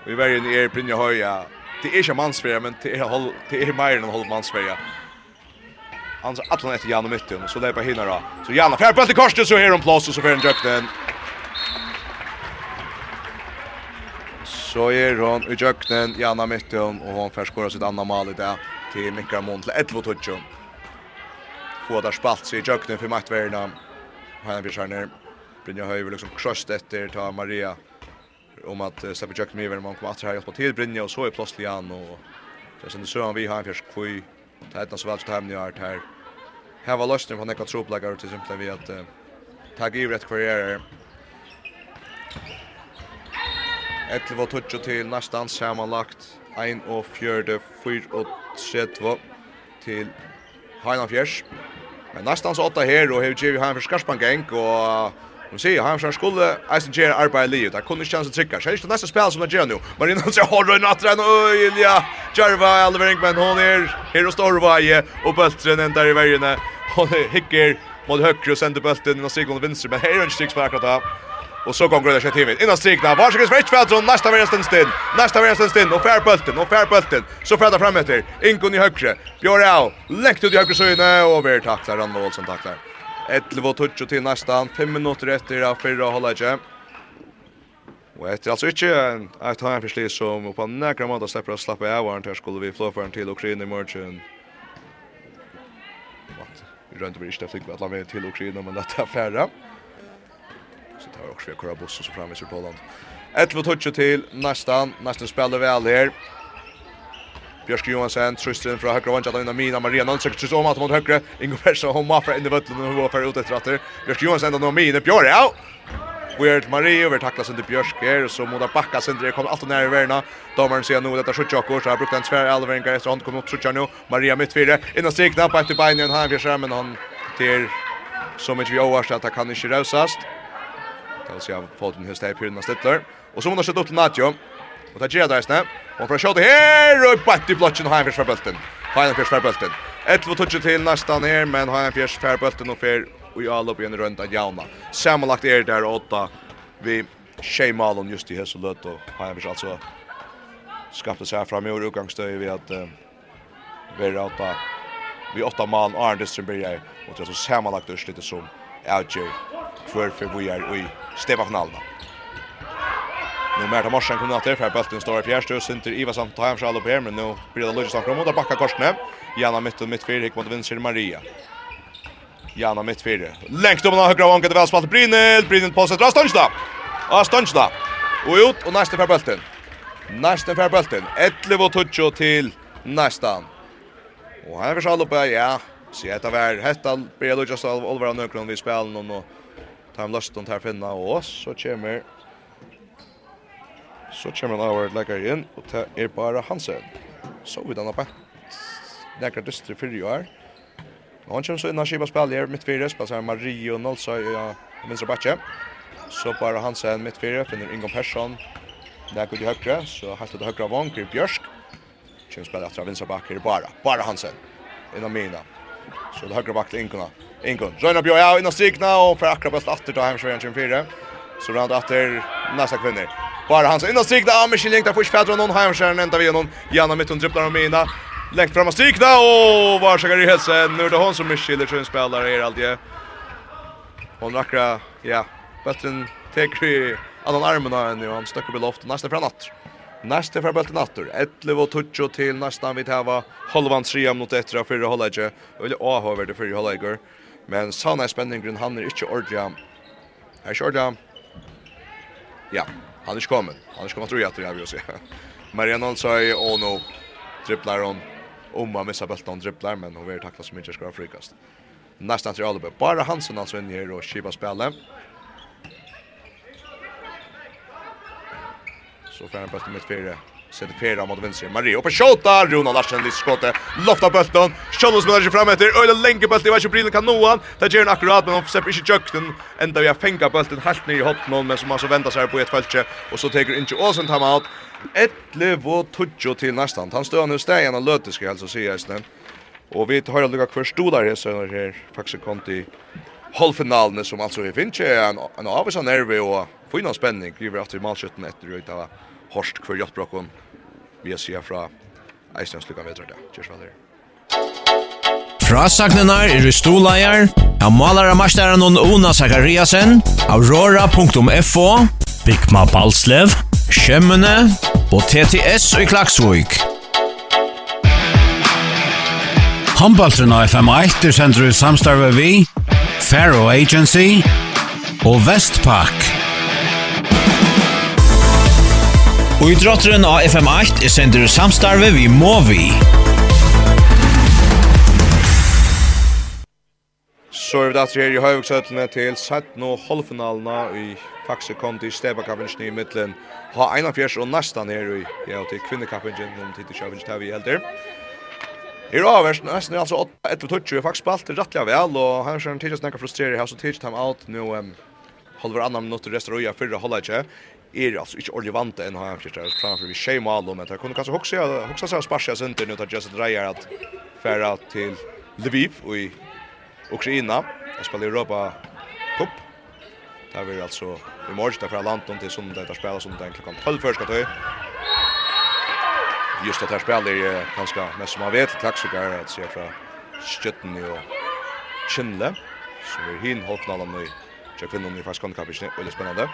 Speaker 5: Og i verden er Brynja Høya. Det er ikke mannsferie, men det er, hold, det er mer enn hold mannsferie. Han ser atlan etter Jan og Mytten, og så på hinna da. Så Jan har fjerde bøtt i korset, så er hun plås, og så fer hun djøkten. Så er hun i djøkten, Jan og Mytten, og hun fer skåret sitt andre mal i det til Mikra Mån til 11-12. Få der spalt seg i djøkten for maktverden. Hanna Björner Brynja Höj liksom crushed efter ta Maria om att uh, släppa Jack Meaver man kommer att här hjälpa till Brynja och så är plötsligt han och så sen så han vi har fisk kvui ta ett så väl så hem ni har här. Här var lösningen från några tropläggare till exempel vi att uh, ta giv rätt karriär Ett var touch till nästan sammanlagt. 1 och 4 4 och 3 till Heinafjärs. Men nästan så åtta här och hur vi har en förskarpan gäng och Nu ser jag han som skulle Eisen Jer arbeta livet. Där kunde chans att trycka. Sen det nästa spel som man gör nu. Men innan så har Rönn att träna oj Ilja. Jarva Alvering men hon är här och står varje och bultren ända i vägen. Hon hickar mot höger och sänder bulten och seglar vänster men här är en stickspark akkurat Och så går det sig till. Innan strikna. Varsågod Svets Fältron. Nästa vänster stund. Nästa vänster stund. Och Färbulten. Och Färbulten. Så fräta fram efter. Inkon i högre. Björau. Läckt ut i högre syne. Och vi tacklar. Randall Olsson tacklar. 11 och till nästan. 5 minuter efter att förra hålla inte. Och efter alltså inte att ha en förslis som på några månader släpper att slappa av. Och här skulle vi flå för en till Ukraina i morgon. Rönt vi inte fick väl till Ukraina men detta är färre tar var också vi har bussen som framvis i Poland. 11 touch till nästan. Nästan spelar väl här. Björk Johansson, Tristan från högra vänster in Mina Maria Nansen söker om att mot högra. Ingo Persson hon maffar in i vötlen och går för ut efter åter. Björk Johansen då Mina Björk. Ja. Weird Maria över tacklas inte Björk här så mot backa sen det kommer alltid nära värna. Domaren ser nu detta skjut Jakob så har brukt en svär Alveringa efter han kommer upp skjuter nu. Maria mitt fyra innan stegna på efter benen han fjärsen men han till som inte vi oavsett att han kan inte rösast. Det vil si at Foden høster i pyrrene stittler. Og så må han sette opp til Nadjo. Og det gjør det eisne. Og fra kjøttet her, og bant i blotjen, har han fyrst fra bølten. Har han fyrst fra bølten. 11 touch til nästan her, men har han fyrst fra bølten og fyr i all opp igjen rundt av Jauna. Sammanlagt er der åtta vi tjej Malon just i hess og løt, og har han fyrst altså skapte seg fram i år utgangsstøy ved at uh, vi er åtta vi åtta mal Arne Distrøm byrjar, og det er så sammanlagt urslitet som avgjør hver för vi är i stevafinalen. Nu mer ta morsen kommer att för bulten står i fjärde och center Ivarsson tar hem själv upp här men nu blir det Lucas framåt och backar korsne. Janna mitt och mitt fyra gick mot vänster Maria. Janna mitt fyra. Längst upp på högra vanket väl spalt Brynel, Brynel på sig drar Stanchda. Ja Stanchda. Och ut och nästa för bulten. Nästa för bulten. 11 och touch till nästan. Och här är själv upp ja. Så jag var hetta hettan blir Lucas av Oliver Nökron vi spelar någon och tar Luston tar finna och så kommer så kommer han over lägger in och det är bara Hansen. Så vi den uppe. Näkra dystri för ju är. Han kommer så innan Shiba spelar här mitt fyra spelar Mario Nolsa i vänstra backe. Så bara Hansen mitt fyra finner Ingo Persson. Där går det högra så hastar det högra vanker Björsk. Kjønns bare etter av vinstra bakker, bare, bare Hansen, innan mina. Så det högra bak till Inkona. Inkon. Röna Björn ja innan strikna och för akra bäst åter då hem så igen 4. Så rand åter nästa kvinner. Bara hans innan strikna av Michel Link där först fädrar någon hemskärn ända vi någon. Janna mitt hon dribblar om Mina. Längt fram och strikna och var så i hälsen. Nu är det hon som Michel som spelar är alltid. Hon rackra, ja, bättre än i Annan armen där nu han stöcker på loftet, nästa från natt. Nästa för bulten åter. 11 och touch till nästa vi tar halvan 3 mot efter och det håller inte. Vill jag ha över det för håller jag. Men sanna spänningen han är inte ordja. Är skörda. Ja, han är kommen. Han är kommen tror jag att jag vill se. Mariano Alsay och no om hon. Omma missar bulten dribblar men hon vill tackla så mycket ska frikast. Nästa till Albe. Bara Hansen alltså in här och skiva spelet. Så får han bulten mitt fyra. Sätter Pera mot vänster. Marie uppe skjuta. Rona Larsen i skottet. Loftar bulten. Kjollos spelar sig fram efter. Öle länge bulten. Vars Brillen kan nå han. Där ger han akkurat men släpper inte jökten. Ända vi har fänga bulten helt ner i hoppen men som alltså väntar sig på ett fältje och så tar inte Åsen time out. 11 och 12 till nästan. Han står nu stägen och löter ska alltså se hästen. Och vi tar aldrig kvar stolar där så här faktiskt konti halvfinalen som alltså är finns en en avisa nerve och fina spänning över att i matchen efter ut av Horst för Jotbrocken. Vi ser fra Eisnes lukka vetrar det. Kjørs vel
Speaker 2: Frasagnenar er i stoleier, av malare masteren og Ona Zakariasen, Aurora.fo, Bikma Balslev, Kjemmene og TTS i Klaksvik.
Speaker 3: Håndbaltren av FM1 er sender ut samstarve vi, Faro Agency og Vestpak.
Speaker 2: Og i drotteren av FM8 er sender samstarve vi må vi.
Speaker 5: Så er vi datter her i Høyvågsøtlene til 17 og halvfinalene i Faxe Kondi, Stebakappingen i middelen. Ha 41 og nesten her i ja, til kvinnekappingen, om tid til kjøpingen, Tavi vi helder. I Ravers nästan alltså 1-2 faktiskt spalt rättliga väl och han kör tidigt snacka frustrerad här så tidigt time out nu um, håller andra minuter restaurerar förra hålla inte är alltså inte relevant än har han förstås framför vi schema all men det kunde kanske också också så sparka sig inte nu att just drejer att färra till Lviv och i Ukraina och spela Europa Cup. Där vi alltså i morgon där för landet till söndag där spelas om den klockan 12 första tøy just att här spelar är ganska mest som man vet tack så gärna att se från Skötten och Chinle så vi hin hållt någon nu jag finner nu fast kontra kapitän eller spännande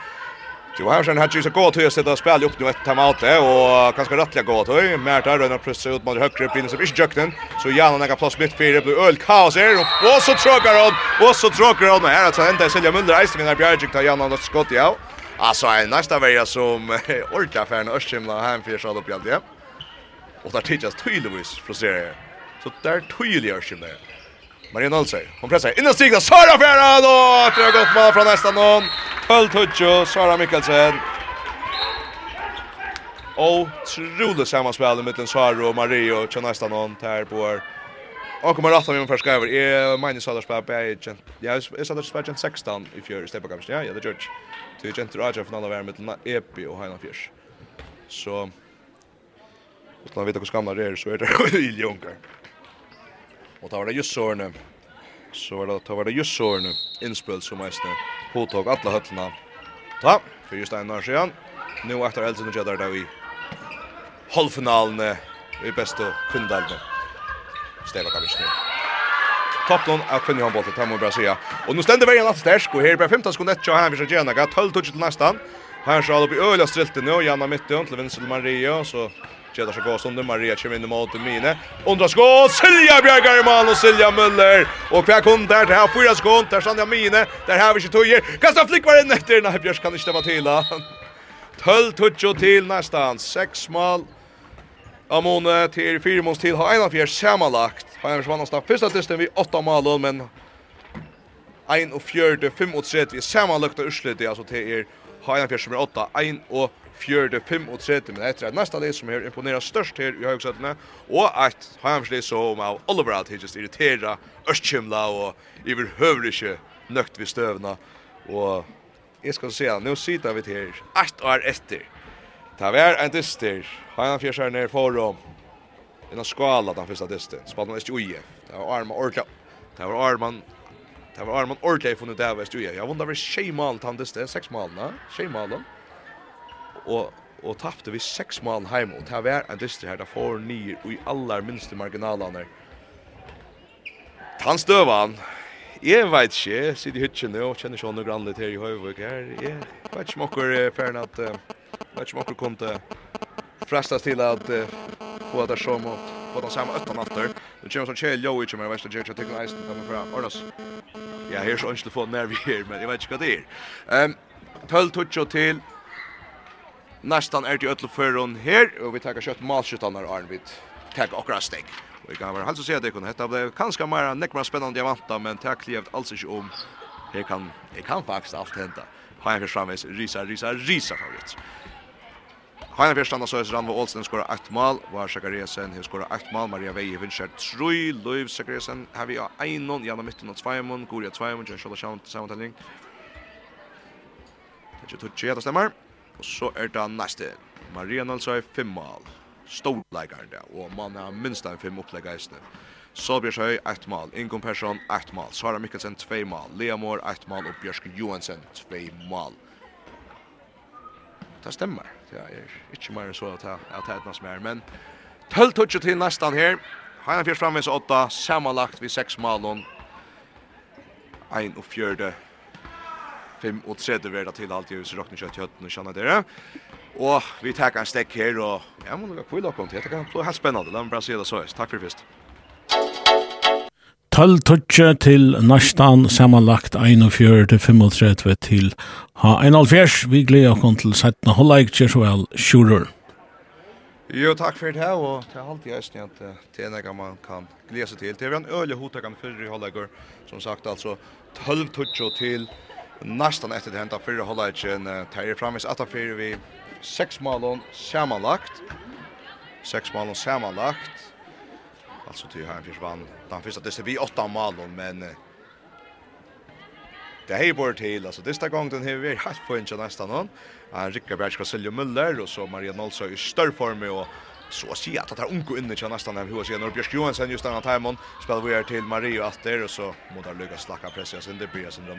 Speaker 5: Du har sen hatt ju så gott hur sitter spel upp nu ett timeout och kanske rättliga gott hur där Rönna pressa ut mot högre pinnen som inte jökten så gärna några plats mitt för det blir öl kaos här och så tråkar hon och så tråkar hon här att hända Silja Munder Eisen när Bjärgik tar gärna något skott ja Alltså en nästa vecka som orkar ordentliga affären Östkimla hemfyrs all upp igen. Och där tittas tydligvis frustrerar. Så där tydliga är skimmer. Marian hon pressar in och stiger Sara Ferran och tror gott mål från nästan någon. Pöltutjo, Sara Mikkelsen. Och troligt sammanspel mellan Sara och Marie och tror nästan någon där på Och kommer att ha min första över. Är alla spel på Bayern. Ja, är Sallars spel Bayern 16 i fjärde steppa kanske. Ja, ja, det George. Till Gent Roger från alla värme mellan Epi och Hainan Fjärs. Så Hvis man vet hur gamla det er, så är det øyelig unger. Og då var det just sårene, så var det, då var det just så nu. Inspel som eisne hodtog alla høttene. Ta, för just en år sedan. Nu efter eldre nå gjør där vi halvfinalene i beste kundalene. Steva Kavisjne. Topplån av kvinnehåndboll til Tammo Brasia. Og nå stender veien at stersk, og her er 15 sekunder etter, og her vil gjerne, 12 touch til nesten. Her skal det bli øyla strilt nå, Janna Mittjøn til Vinsel Maria, så Gjødar så gås under, Maria kommer inn i måte mine. Undra skå, Silja Bjergar i mål, og Silja Møller. Og hver kund der, det her fyra skån, der Sanja mine, der her vi ikke tøyer. Kasta flikk var inn etter, nei Bjørs kan ikke stemme til da. Tøll tutsjo til nestan, seks mål. Amone til fire mål til, har en av fjers samanlagt. Har en forsvann av fyrsta testen vi åtta mål, men ein og fjörde, fem og tredje, samanlagt av urslutet, altså til er, har en av fjers som er åtta, ein og fjörde, fem och tredje men efter att nästa led som är imponerar störst här i högsätena och att Hamsley så om av Oliver att just irritera Örskimla och över hövriske nökt vid stövna och jag ska se nu sitter vi här ett år efter ta vär en dyster. Han fjärsar ner forum en av skala den första dysten man är ju det var armen orta det var arman Det var Arman Ortega funnet där väst ju. Jag undrar vad tjej malt han det sex malen, tjej malen og og tapte vi 6 mål heim og det var en dyster her der får nier og i allar minste marginalene. Tan støvan. Jeg vet ikke, sitter i hytjen og kjenner sånn og grannet her i Høyvøk her. Jeg vet ikke om dere er ferdig at, jeg vet ikke om dere kom til frestas til at få det som og på den samme ötta natter. det kommer som tjej Joey kommer värsta Jerry att ta eisen kommer fra Ornas. Ja, her er så inte få nær vi her men jeg vet ikke hva det er um, 12 touch til Nästan är det öll för hon här och vi tar kött malskjutan där Arnvid tack och rastig. Vi kan väl alltså säga att det kunde heta blev kanske mer nekmar spännande jag väntar men tack levt alls inte om. Det kan det kan faktiskt allt hända. Har jag framvis risa risa risa favorit. Har jag förstått så är Ranva Olsen skora 8 mål, var Sakariasen har skora 8 mål, Maria Veje vinner 3, Löv Sakariasen har vi en någon genom mitten och två mål, Goria två mål, Jens Scholla Schaunt sammanställning. Det är ju tjugo tjej, det stämmer. Og så er det neste. Maria Nalsøy, fem mål. Storleikeren der, og man har minst en fem opplegger i stedet. Solbjørshøy, ett mål. Ingun Persson, ett mål. Sara Mikkelsen, 2 mål. Lea Mår, ett mål. Og Bjørsk Johansen, 2 mål. Det stemmer. Det er ikke mer enn så at jeg har tatt noe som er. Men 12 touchet til nesten her. Heina Fjørs framvis åtta, samanlagt vi seks mål. Ein og 4 5 och 3 det verda till allt ju så rockna kött kött och känna det. Och vi tar en stäck här och ja men det kul att komma till. Det kan bli helt spännande. Låt mig bara se det så. Tack för först.
Speaker 4: 12 touche til Nastan, samanlagt 41-35 til H1.5. Vi gleder oss til 17. Hålleik, Kjersvoel, shooter.
Speaker 5: Jo, takk for det her, og det er alltid eisen at det er noe man kan glede seg til. Det er en øyelig hotak han i Hålleikur, som sagt, altså 12 touche til Hålleikur nästan efter det hända förra hållet en ju Framis att för vi sex mål sammanlagt. Sex mål sammanlagt. Alltså till här försvann. Den första det vi åtta mål men det här bort till alltså det gång den har vi haft på inte nästan någon. Han Rickard Berg ska sälja Müller och så Maria Nolsa i större form och så att säga att det är unko inne till nästan när hur ser när Björk Johansson just den här timon spelar vi här till Mario Atter och så mot att lyckas slacka pressen det blir sen då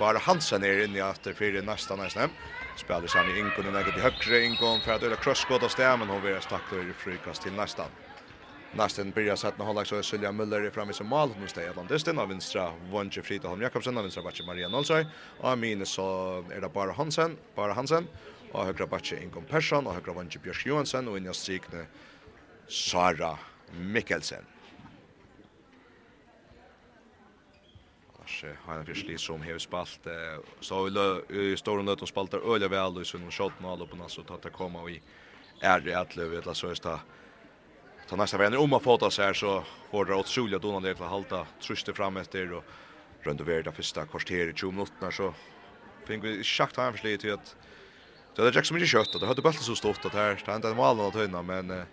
Speaker 5: Bara Hansen er inne i etter fyrir nästa nästa. Spelar sig i Inkon i näget i högre Inkon för att öra crossskott av stämmen. Hon vill stakta i frikast till nästa. Nästan börjar sätta hålla så Sylvia Müller framme som mål nu stäjer det av vänstra Vonje Frida Holm Jakobsen av vänstra backen Maria Nolsøy och minus så är det bara Hansen bara Hansen och högra backen Ingon Persson och högra Vonje Björk Johansen och inne strikne Sara Mikkelsen. Lars Hanna Fischli som har spalt så i stora nöten spaltar öliga väl i sin shot och alla på nas och ta komma och i är det att löv eller så är det ta nästa vän om att fota så här så får det åt Solja donan det att hålla truste fram efter och runt över det första kvarteret 20 minuter så fick vi schakt han Fischli till att det är Jackson mycket kött och det hade bulten så stort att här det är inte mål något höna men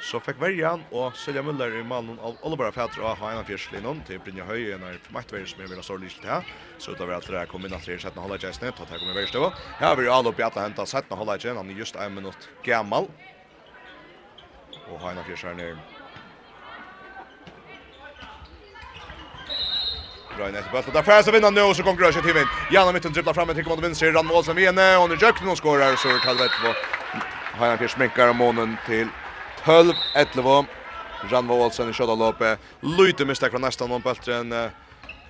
Speaker 5: Så fikk verjan og Silja Müller i mannen av Oliver ha en Haina Fjerslinon til Brynja Høy en av maktverjer som jeg vil ha lyst til her. Så utover det kom inn at det er 17 halvleik i snitt, at det kommer verst over. Her vil Alup i alle hentet 17 halvleik i, han er just en minutt gammal. Og Haina Fjerslinon er Røyne etter bøtta. Der færre seg vinner nå, så kommer Røyne till vinn. Janna Mitten dribblar fram, etter kommande vinner, Rann Målsen vinner, og nu Jøkken, och skårer, så er Kalvet på. Hajan Fjers sminkar månen til 12-11. Ranva Olsen i kjødalåpet. Lyte mistek fra nesten noen bøltren.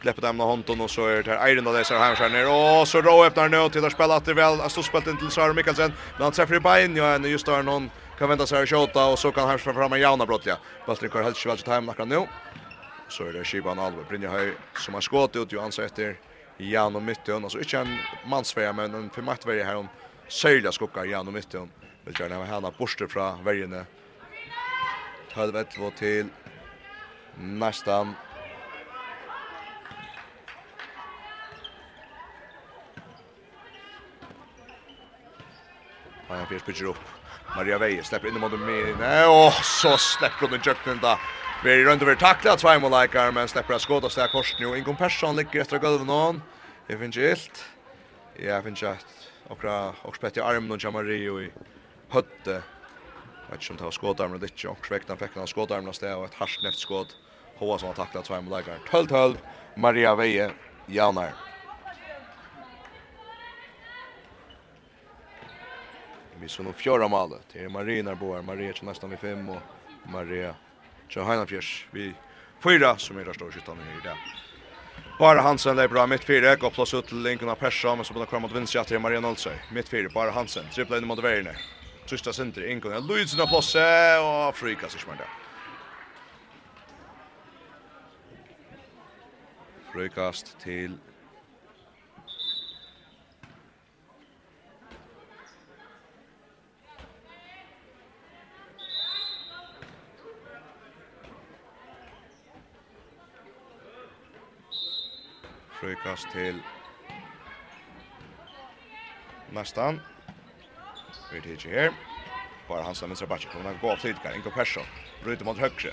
Speaker 5: Gleppet dem av hånden, og så er det her Eirin og leser här ned. Og så rå öppnar nå til å spille at det vel. Jeg stod spilt inn til Sara Mikkelsen, men han treffer i bein, ja, enn just der noen kan vänta sig att skjuta och så kan han fram en jauna brottliga. Bøltren kvar helst vel til Heim akkurat nå. Så er det Kiban Alve, Brynja som har skått ut, jo anser etter Jan og Mytton. Alltså inte en mansvärja, men en förmattverja här om Sölja skukkar Jan och Mytton. Vill gärna ha henne borster från värjene. 12-11 till nästan. Han fyrs pitcher upp. Maria Veje släpper in mot mig. Nej, åh, så släpper hon jöknen där. Vi är runt över tackla två mål likar men släpper att skåda sig kors nu. Ingen person ligger efter golvet någon. Det finns gilt. Ja, finns att och och spett i armen och Jamario i hötte vet ikke om det var skådarmen eller ikke, og svekna fikk han skådarmen av sted, og et harskt neft skåd, Hoa som har taklet tvær med leikaren. 12-12, Maria Veie, Janar. Vi så nå fjøra malet, det er Maria Narboar, Maria til nesten vi fem, og Maria til Heinafjers, vi fyra som er der står skyttene her i dag. Bara Hansen där bra mitt fyra går plus ut till Lincoln Persson men så på kommer mot vinst till Maria Nolsøy. Mitt fyra bara Hansen trippla in mot Werner. Trista Sindri, ingår en Luidsen av Plosse, och frikast ikke mer det. Frikast til Frikast til Nastan. Vi är inte här. Bara hans lämnar backe. Kommer att gå av tidigare. Ingo Persson. Bryter mot högre.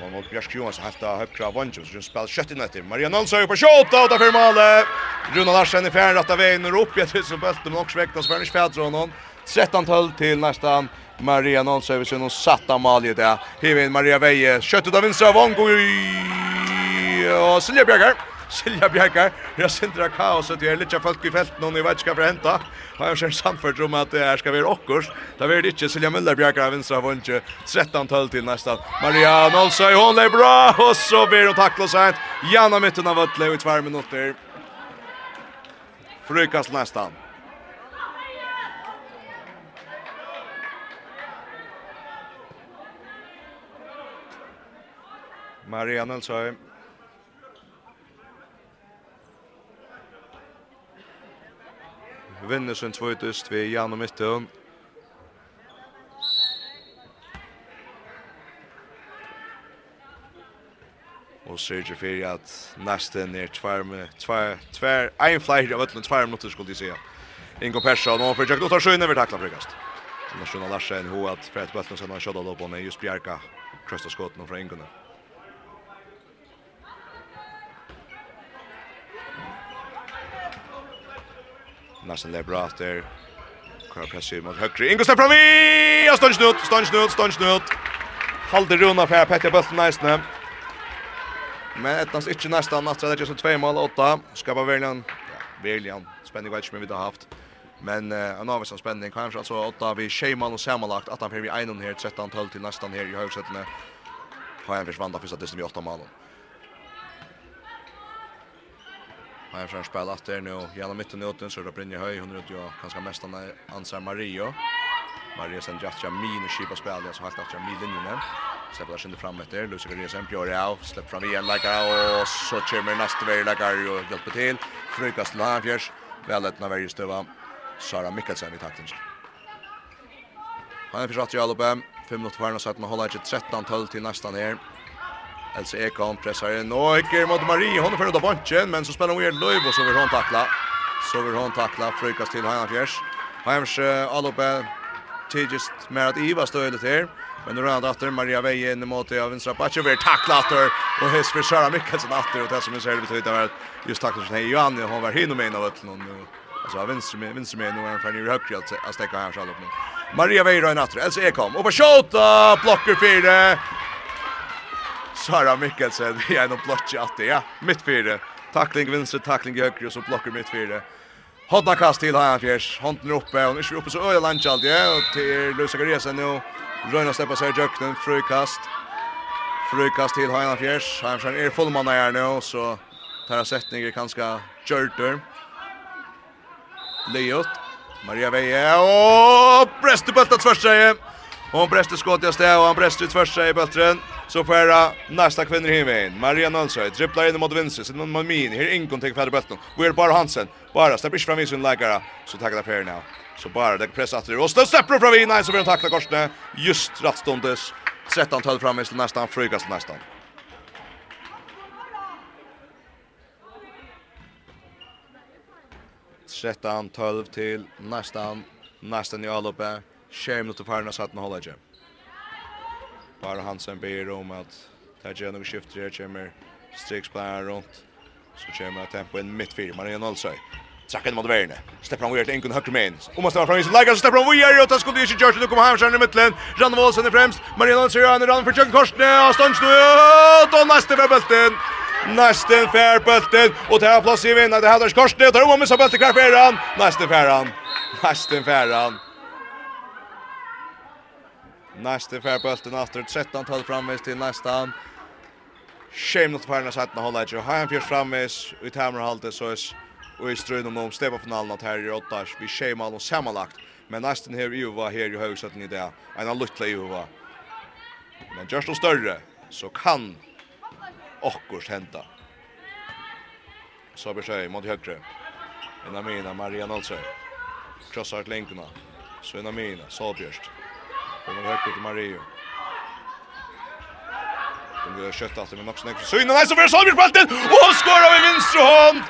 Speaker 5: Og mot Bjørsk Jonas har haft av vanchen som spiller kjøtt inn etter. Maria Olsson på kjøtta, og da därför malet. Runa Larsen i fjern rett av veien. Og opp fjärde rätta vägen upp jag tills bulten och sväckta ikke Fädron honom. 13-12 til nästan Maria Nolsson över sin och satta mål i det. Hivin Maria Veie, kjøtt ut av vinstra vång och Silja Björkar. Silja Bjerkar, jeg sindra kaoset, det er litt folk i felt, noen i vet skal for henta. Og jeg ser samført om at det her skal være okkurs. Da vil det ikke Silja Møller Bjerkar av vinstra vunnet 13-12 til nesten. Maria Nolsøy, hun er bra, og så blir hun takla sent. Janna mitten av Vøtle i tvær minutter. Frykast nesten. Maria Nolsøy. vinner sin tvåtust vid Jan och Midtøen. Og Sergio Ferri at nesten er tvær med tvær, tvær, ein flyer av ötlen tvær minutter skulle de säga. Ingo Persson og for Jack att ta skön över frikast. frukast. Larsson Larsen, hur att Fred Bötlen sen har skjutit upp og just Bjarka. Krossa skotten fra Ingo. Nästan det Nassan Lebrater. Kvar pressur mot högre. Ingo Ingolstadt från vi! Och stånd snut, stånd snut, stånd snut. Halder runa för Petja Bulten nästan. Men ettans inte nästan att det är just två mål 8. Skapar Verlian. Ja, Verlian. Spänning vad vi har haft. Men uh, en avvis spänning kanske alltså åtta vi Sheyman och sammanlagt att han får vi 1 här 13 12 till nästan här i högsättena. Har han försvann där första testen vi åtta målen. Han har spel att det nu. Genom mitten åt den så är det brinner höj. Hon är ute och kanske mest han ansar Mario. Mario sen just jag min och kipa jag så helt att jag min linjen. Släpper där inte fram efter. Lucy Garcia sen. Gör det av. Släpper fram igen. Lika och så kommer nästa väg lika och hjälper till. Frukas Lafjärs väl att när stöva. Sara Mikkelsen i takten. Han är försökt i loppen. 5 minutter var han och satt med hålla 13-12 till nästan här. Else Ekholm pressar in och Eker mot Marie. Hon är förut av bunchen men så spelar hon er löv och så vill hon tackla. Så vill hon tackla. Frökas till Heinafjärs. Heims uh, alloppe tidigast med att Iva stödet här. Men nu rör han Maria Veje in mot av vänstra backen Vi tacklat tacklad. Och hiss för Sara Mikkelsen åter och det som är själv betyder att just tacklas henne Johan hon var hinner med in av ötlen nu. Alltså av vänster med vänster med nu är han för nu högre att stäcka här själv nu. Maria Veje rör åter. Else Ekholm och på skott blockar fyra. Sara Mikkelsen i en blotch att ja. Mitt fyra tackling vänster tackling höger och så blockar mitt fyra Hodna kast till här fjärs handen uppe och nu uppe så öja lunch allt ja. Och till Luisa Gresa nu Röna släppa sig jökten frukast frukast till Hanna fjärs han från är fullman där nu så tar sättningar kanske Jörter Leot. Maria Veje och Brestebulta tvärssäge Och hon bräster skott i stä och han bräster ut första i bultren. Så får jag nästa kvinnor i himmen. Maria Nölsöj dribblar in mot vänster. Sen man min här ingen till fjärde bulten. Vi är bara Hansen. Bara släpper fram i sin läkare. Så tackar det för nu. Så bara det pressar åter. Och så släpper fram in. Nej så blir han tackla korsne. Just rättstundes. 13-12 fram i nästan. Frykast nästan. Trettan, tolv til, nästan, nästan i alloppe. Tjej minuter för när satt hålla jag. Bara Hansen ber om att ta gärna och skifta det kommer Strix på runt. Så kommer tempo in mitt fyra. Man är en allsöj. Sacken mot värne. Steppar han vidare till Enkun högre med Om man stämmer från isen. Lägger så steppar han vidare. Och där skulle inte George. Nu kommer Hamskjärn i mittlen. Rann Målsen i främst. Marien Olsen gör en rann för Tjöken Korsne. Och stånd snöt. Och nästa för bulten. Nästen fär bulten. Och det här plats i vinna. Det här är Korsne. Och tar om och missar bulten kvar färran. han. färran. Nästen han. Nästa färbulten åter 13 12 framvis till nästa. Shame not farna sätta hålla ju. Har han fjärs framvis ut hammerhalte så är och i striden om stepa finalen att här i åttas vi shame all och sammanlagt. Men nästan här ju var här i huset i där. En av lutla ju var. Men just och större så kan Okkurs hända. Så blir sig mot högre. Enamina Maria Nolsøy. Krossar til lenkene. Så Enamina, Solbjørst. Kommer högt till Mario. De blir kött alltid med Noxen Ekström. Så innan här så får Salmir spalten! Och han skorar med vänster hand!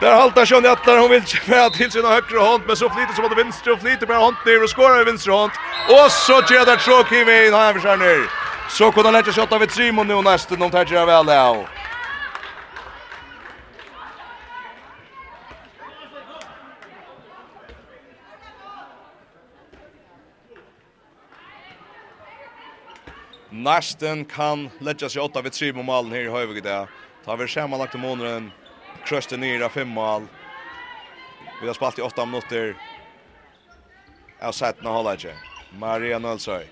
Speaker 5: Där haltar Sjön i. Hon vill med till sin högra hand. Men så flyter som att vänster och flyter med hand ner och skorar med vänster hand. Och så tjädar Tråk i vägen. Han försör ner. Så kunde han lägga skott av vid Simon nu nästan. De tar sig väl där. Nasten kan lägga sig åtta vid tre på målen här i Höjvig där. Tar vi schema lagt månaden. Krösten ner av fem mål. Vi har spalt i åtta minuter. Jag har sett när håller inte. Maria Nölsöj.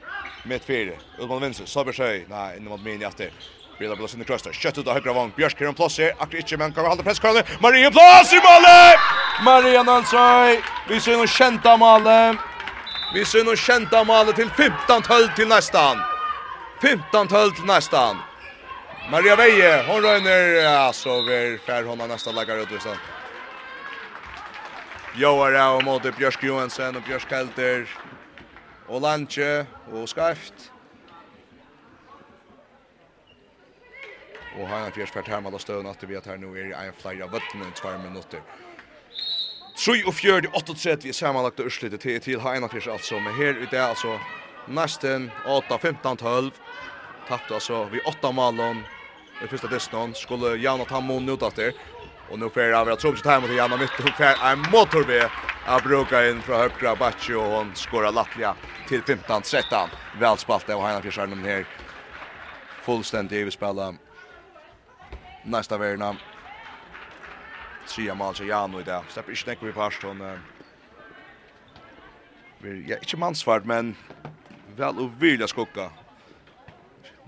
Speaker 5: Mitt fyra. Ulman Vinsel. Sobersöj. Nej, inne mot min hjärter. Brilla blås in i kröster. Kött ut av högra vång. Björsk här en plås här. Akkur inte men kan vi hålla presskörande. Maria plås i målet! Maria Nölsöj. Vi ser nog kända målet. Vi ser nog kända målet till 15-12 till nästan. 15-12 till nästan. Maria Veje, hon röner så vi fär hon nästa lägger ut just Joar Joara och mot Björsk Johansson och Björsk Helter. Och Lanche och Skaft. Och han har fjärspart här med stöden att vi att här nu är en flyer av vatten i två minuter. 3 och 4, 8 3, vi är sammanlagt och urslitet till, till Heinafjärs alltså. Men här ute är alltså nästen 8, 15, 12 tappte altså vi åtta malen i första distan, skulle Janna ta mål nu där och nu får jag vara trubbigt här mot Janna mitt og får en motorbe Jag brukar in från högra Baccio och han skora Latvia till 15-13. Välspalt och Heina Fjörsjärnen här. Fullständigt överspelad. Nästa värna. Tria mål till Jano i dag. Släpper inte näkvar vi parst. Hon Vi ja, inte mansvart men väl och vilja skocka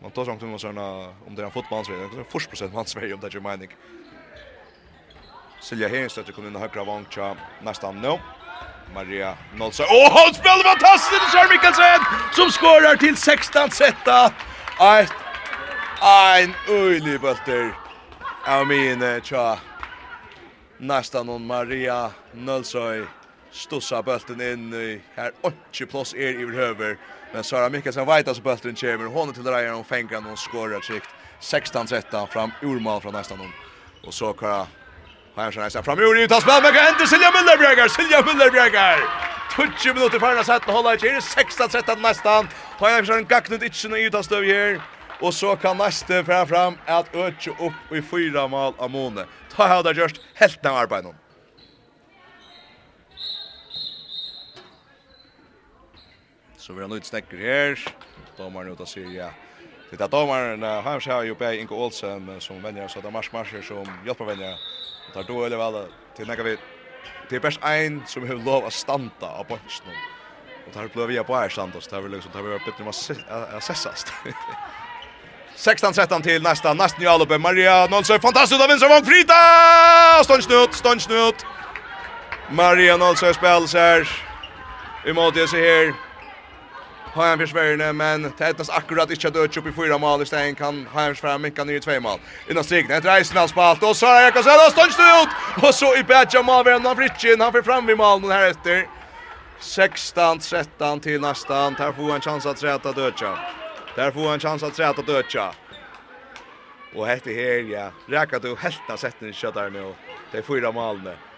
Speaker 5: man tar sånt om såna om det är en fotbollsmatch så först procent match om det är mening. Silja Henstötter kommer in i högra vanka nästan nu. Maria Nolsa. Åh, oh, hon spelar fantastiskt! Kjell Mikkelsen som skorar till 16 sätta. Ett, en öjlig bulter. Jag min tja. Nästan någon Maria Nolsa. Stossa bulten in i här 8 plus er i över Men Sara Mikkelsen vet att bulten kommer. Hon till där och fänger och skorar tryggt. 16-13 fram urmal från nästan hon. Och så kan Här så nästa fram ur utas men vad händer Silja Müllerbjerger Silja Müllerbjerger 20 minuter för att sätta hålla i 16 13 nästan tar jag försöker gacknut inte nu utas då här och så kan nästa fram fram att öka upp i fyra mål av Mone. Tar jag där just helt när arbetet Så vi har nu ett stäcker här. Domaren ut och säger. Det är domaren, han ser ju på Inge Olsen som vänjer så där mars marscher som hjälper vänjer. Det är då eller väl till några vi Det är bäst en som har lov att stanta av boxen. Och där blev vi på här Santos. Där vill liksom där vi bättre måste assessas. 16-13 till nästa, nästa ny alloppe. Maria Nolsson, fantastiskt av Vincent Wong Frida! Ståndsnut, ståndsnut. Maria Nolsson spelar så här. Emot det ser här har han försvärne men tätnas akkurat inte att öka upp i fyra mål i stället kan Hajam för mycket ner i två mål. Innan strikt ett rejsnall spalt och så är Jakobsen och stånd ut och så i bättre mål vem han Fritchen han för fram i mål här efter. 16 13 till nästan. Där får han chans att rätta dödja. Där får han chans att träta dödja. Och hette här ja. Räkar du helt att sätta in skottar nu. Det är fyra mål nu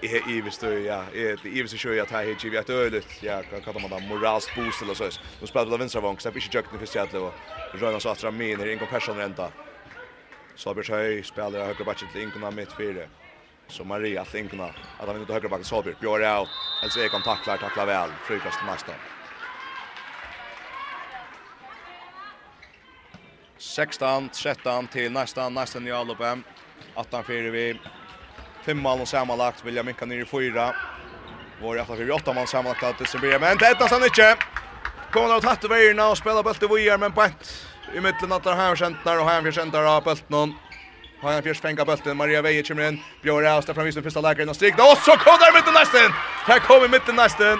Speaker 5: är i visst ja är i visst sjö att här hit vi att ölet ja kan kan man där morals boost eller så då spelar på vänstra vång så blir inte för sig att det var Röna så att han min är ingen person ränta så blir höj spelar högra backen till inkomna mitt fyra så Maria att inkomna att han inte högra backen så blir Björn out. Alltså är kan tacklar tackla väl frukast nästa 16 13 till nästa nästa nyalopem 18 4 vi fem mål och sammanlagt vill jag minka ner i fyra. Vår efter för åtta mål sammanlagt att det blir men det nästan inte. Kommer att tatta vägarna och spela bollen till Vier men bant i mitten att har här när och här för centrar av bollen någon. Har han först fänga bollen Maria Veje kommer in. Björn Raus från framvis första lägren och strikta och så kommer mitten nästan. Här kommer mitten nästan.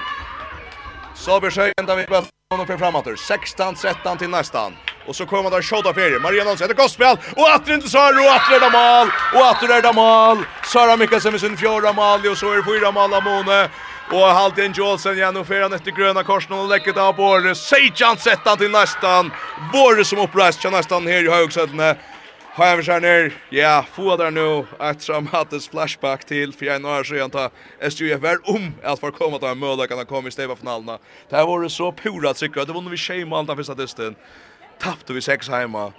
Speaker 5: Så blir sig ända vi bollen och framåt. 16-13 till nästan. Och så kommer där skjuta ferie. Maria Olsson, det gospel. Och åter inte Sara och atter är det mål. Och atter är det mål. Sara Mikkelsen med sin fjärde mål och så är det fyra mål av Mone. Och Haltin Jolsen igen och Ferran efter gröna korsen och det av Borre. Sejan sätta till nästan. Borre som upprest til nästan här i högsättet. Har jag försökt ner. Ja, få där nu ett dramatiskt flashback till för en år sedan ta SJF är om att få komma till en möjlighet att komma i steva finalerna. Det här var det så pura tryck. Det var när vi tjejmalta för statisten tappte vi sex heima.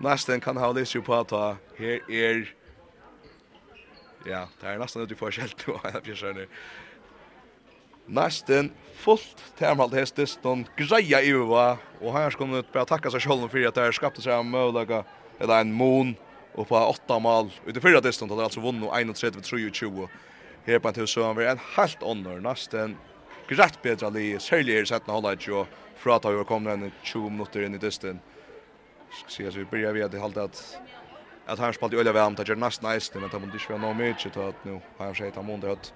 Speaker 5: Nästan kan ha lyst på att här är Ja, det är nästan ute i forskjell til hva jeg skjønner. Næsten fullt termalt hestis, stund greia i uva, og her skal man bare takka seg sjålen for at det er skapte seg en mølaga, eller en mån, og på åtta mal, ute fyrra distan, det er altså vunnet 31-23. Her på en tilsøen, vi er en halvt ånder, næsten greit bedre li, særlig er setten holde ikke, og fra at vi kom en 20 minutter inn i dysten. Så vi börjar vi at det halte at at han spalt i øyla vel, men det gjør nesten eisen, men det må ikke være noe mye, så at nå har han sett han måneder at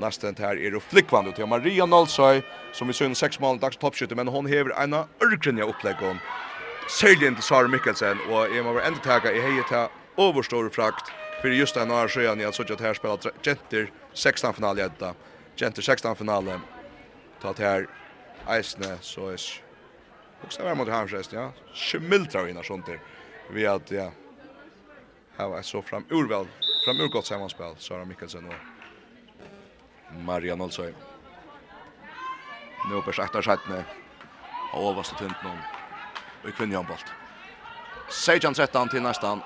Speaker 5: nesten her er jo flikkvann ut. Maria Nolsøy, som vi synes seks mål dags toppskytte, men hon hever en av ørkrenja oppleggen. Særlig inn til Sara Mikkelsen, og jeg må være enda tega i heiet til overståre frakt, for just en av sjøen, at har suttet her spela jenter 16-finale i Jenter 16-finale, ta til her eisne, så er Hugsa var mot Hamsrest, ja. Schmiltra innan sånt där. Vi att ja. Här var så fram urval, fram ur gott sammanspel Sara Mikkelsen och Marian Olsøy. Nu på sjätte sjätte. Och vad så tunt någon. Och kvinna han. Sejan sätter han till nästan.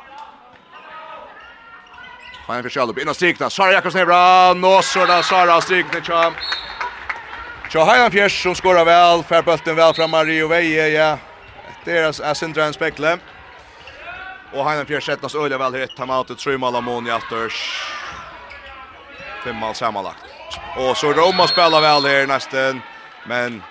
Speaker 5: Fan för upp innan strikna. Sara Jakobsen är bra. Nå så där Sara strikna. Så Heilan Fjärs som skorar väl, färbulten väl fram Mario Veje, ja. Det är Sindra en spekle. Och Heilan Fjärs sättas öliga väl hit, timeoutet, tre mål av Moni Atters. Fem mål sammanlagt. Och så Roma spelar väl här nästan, men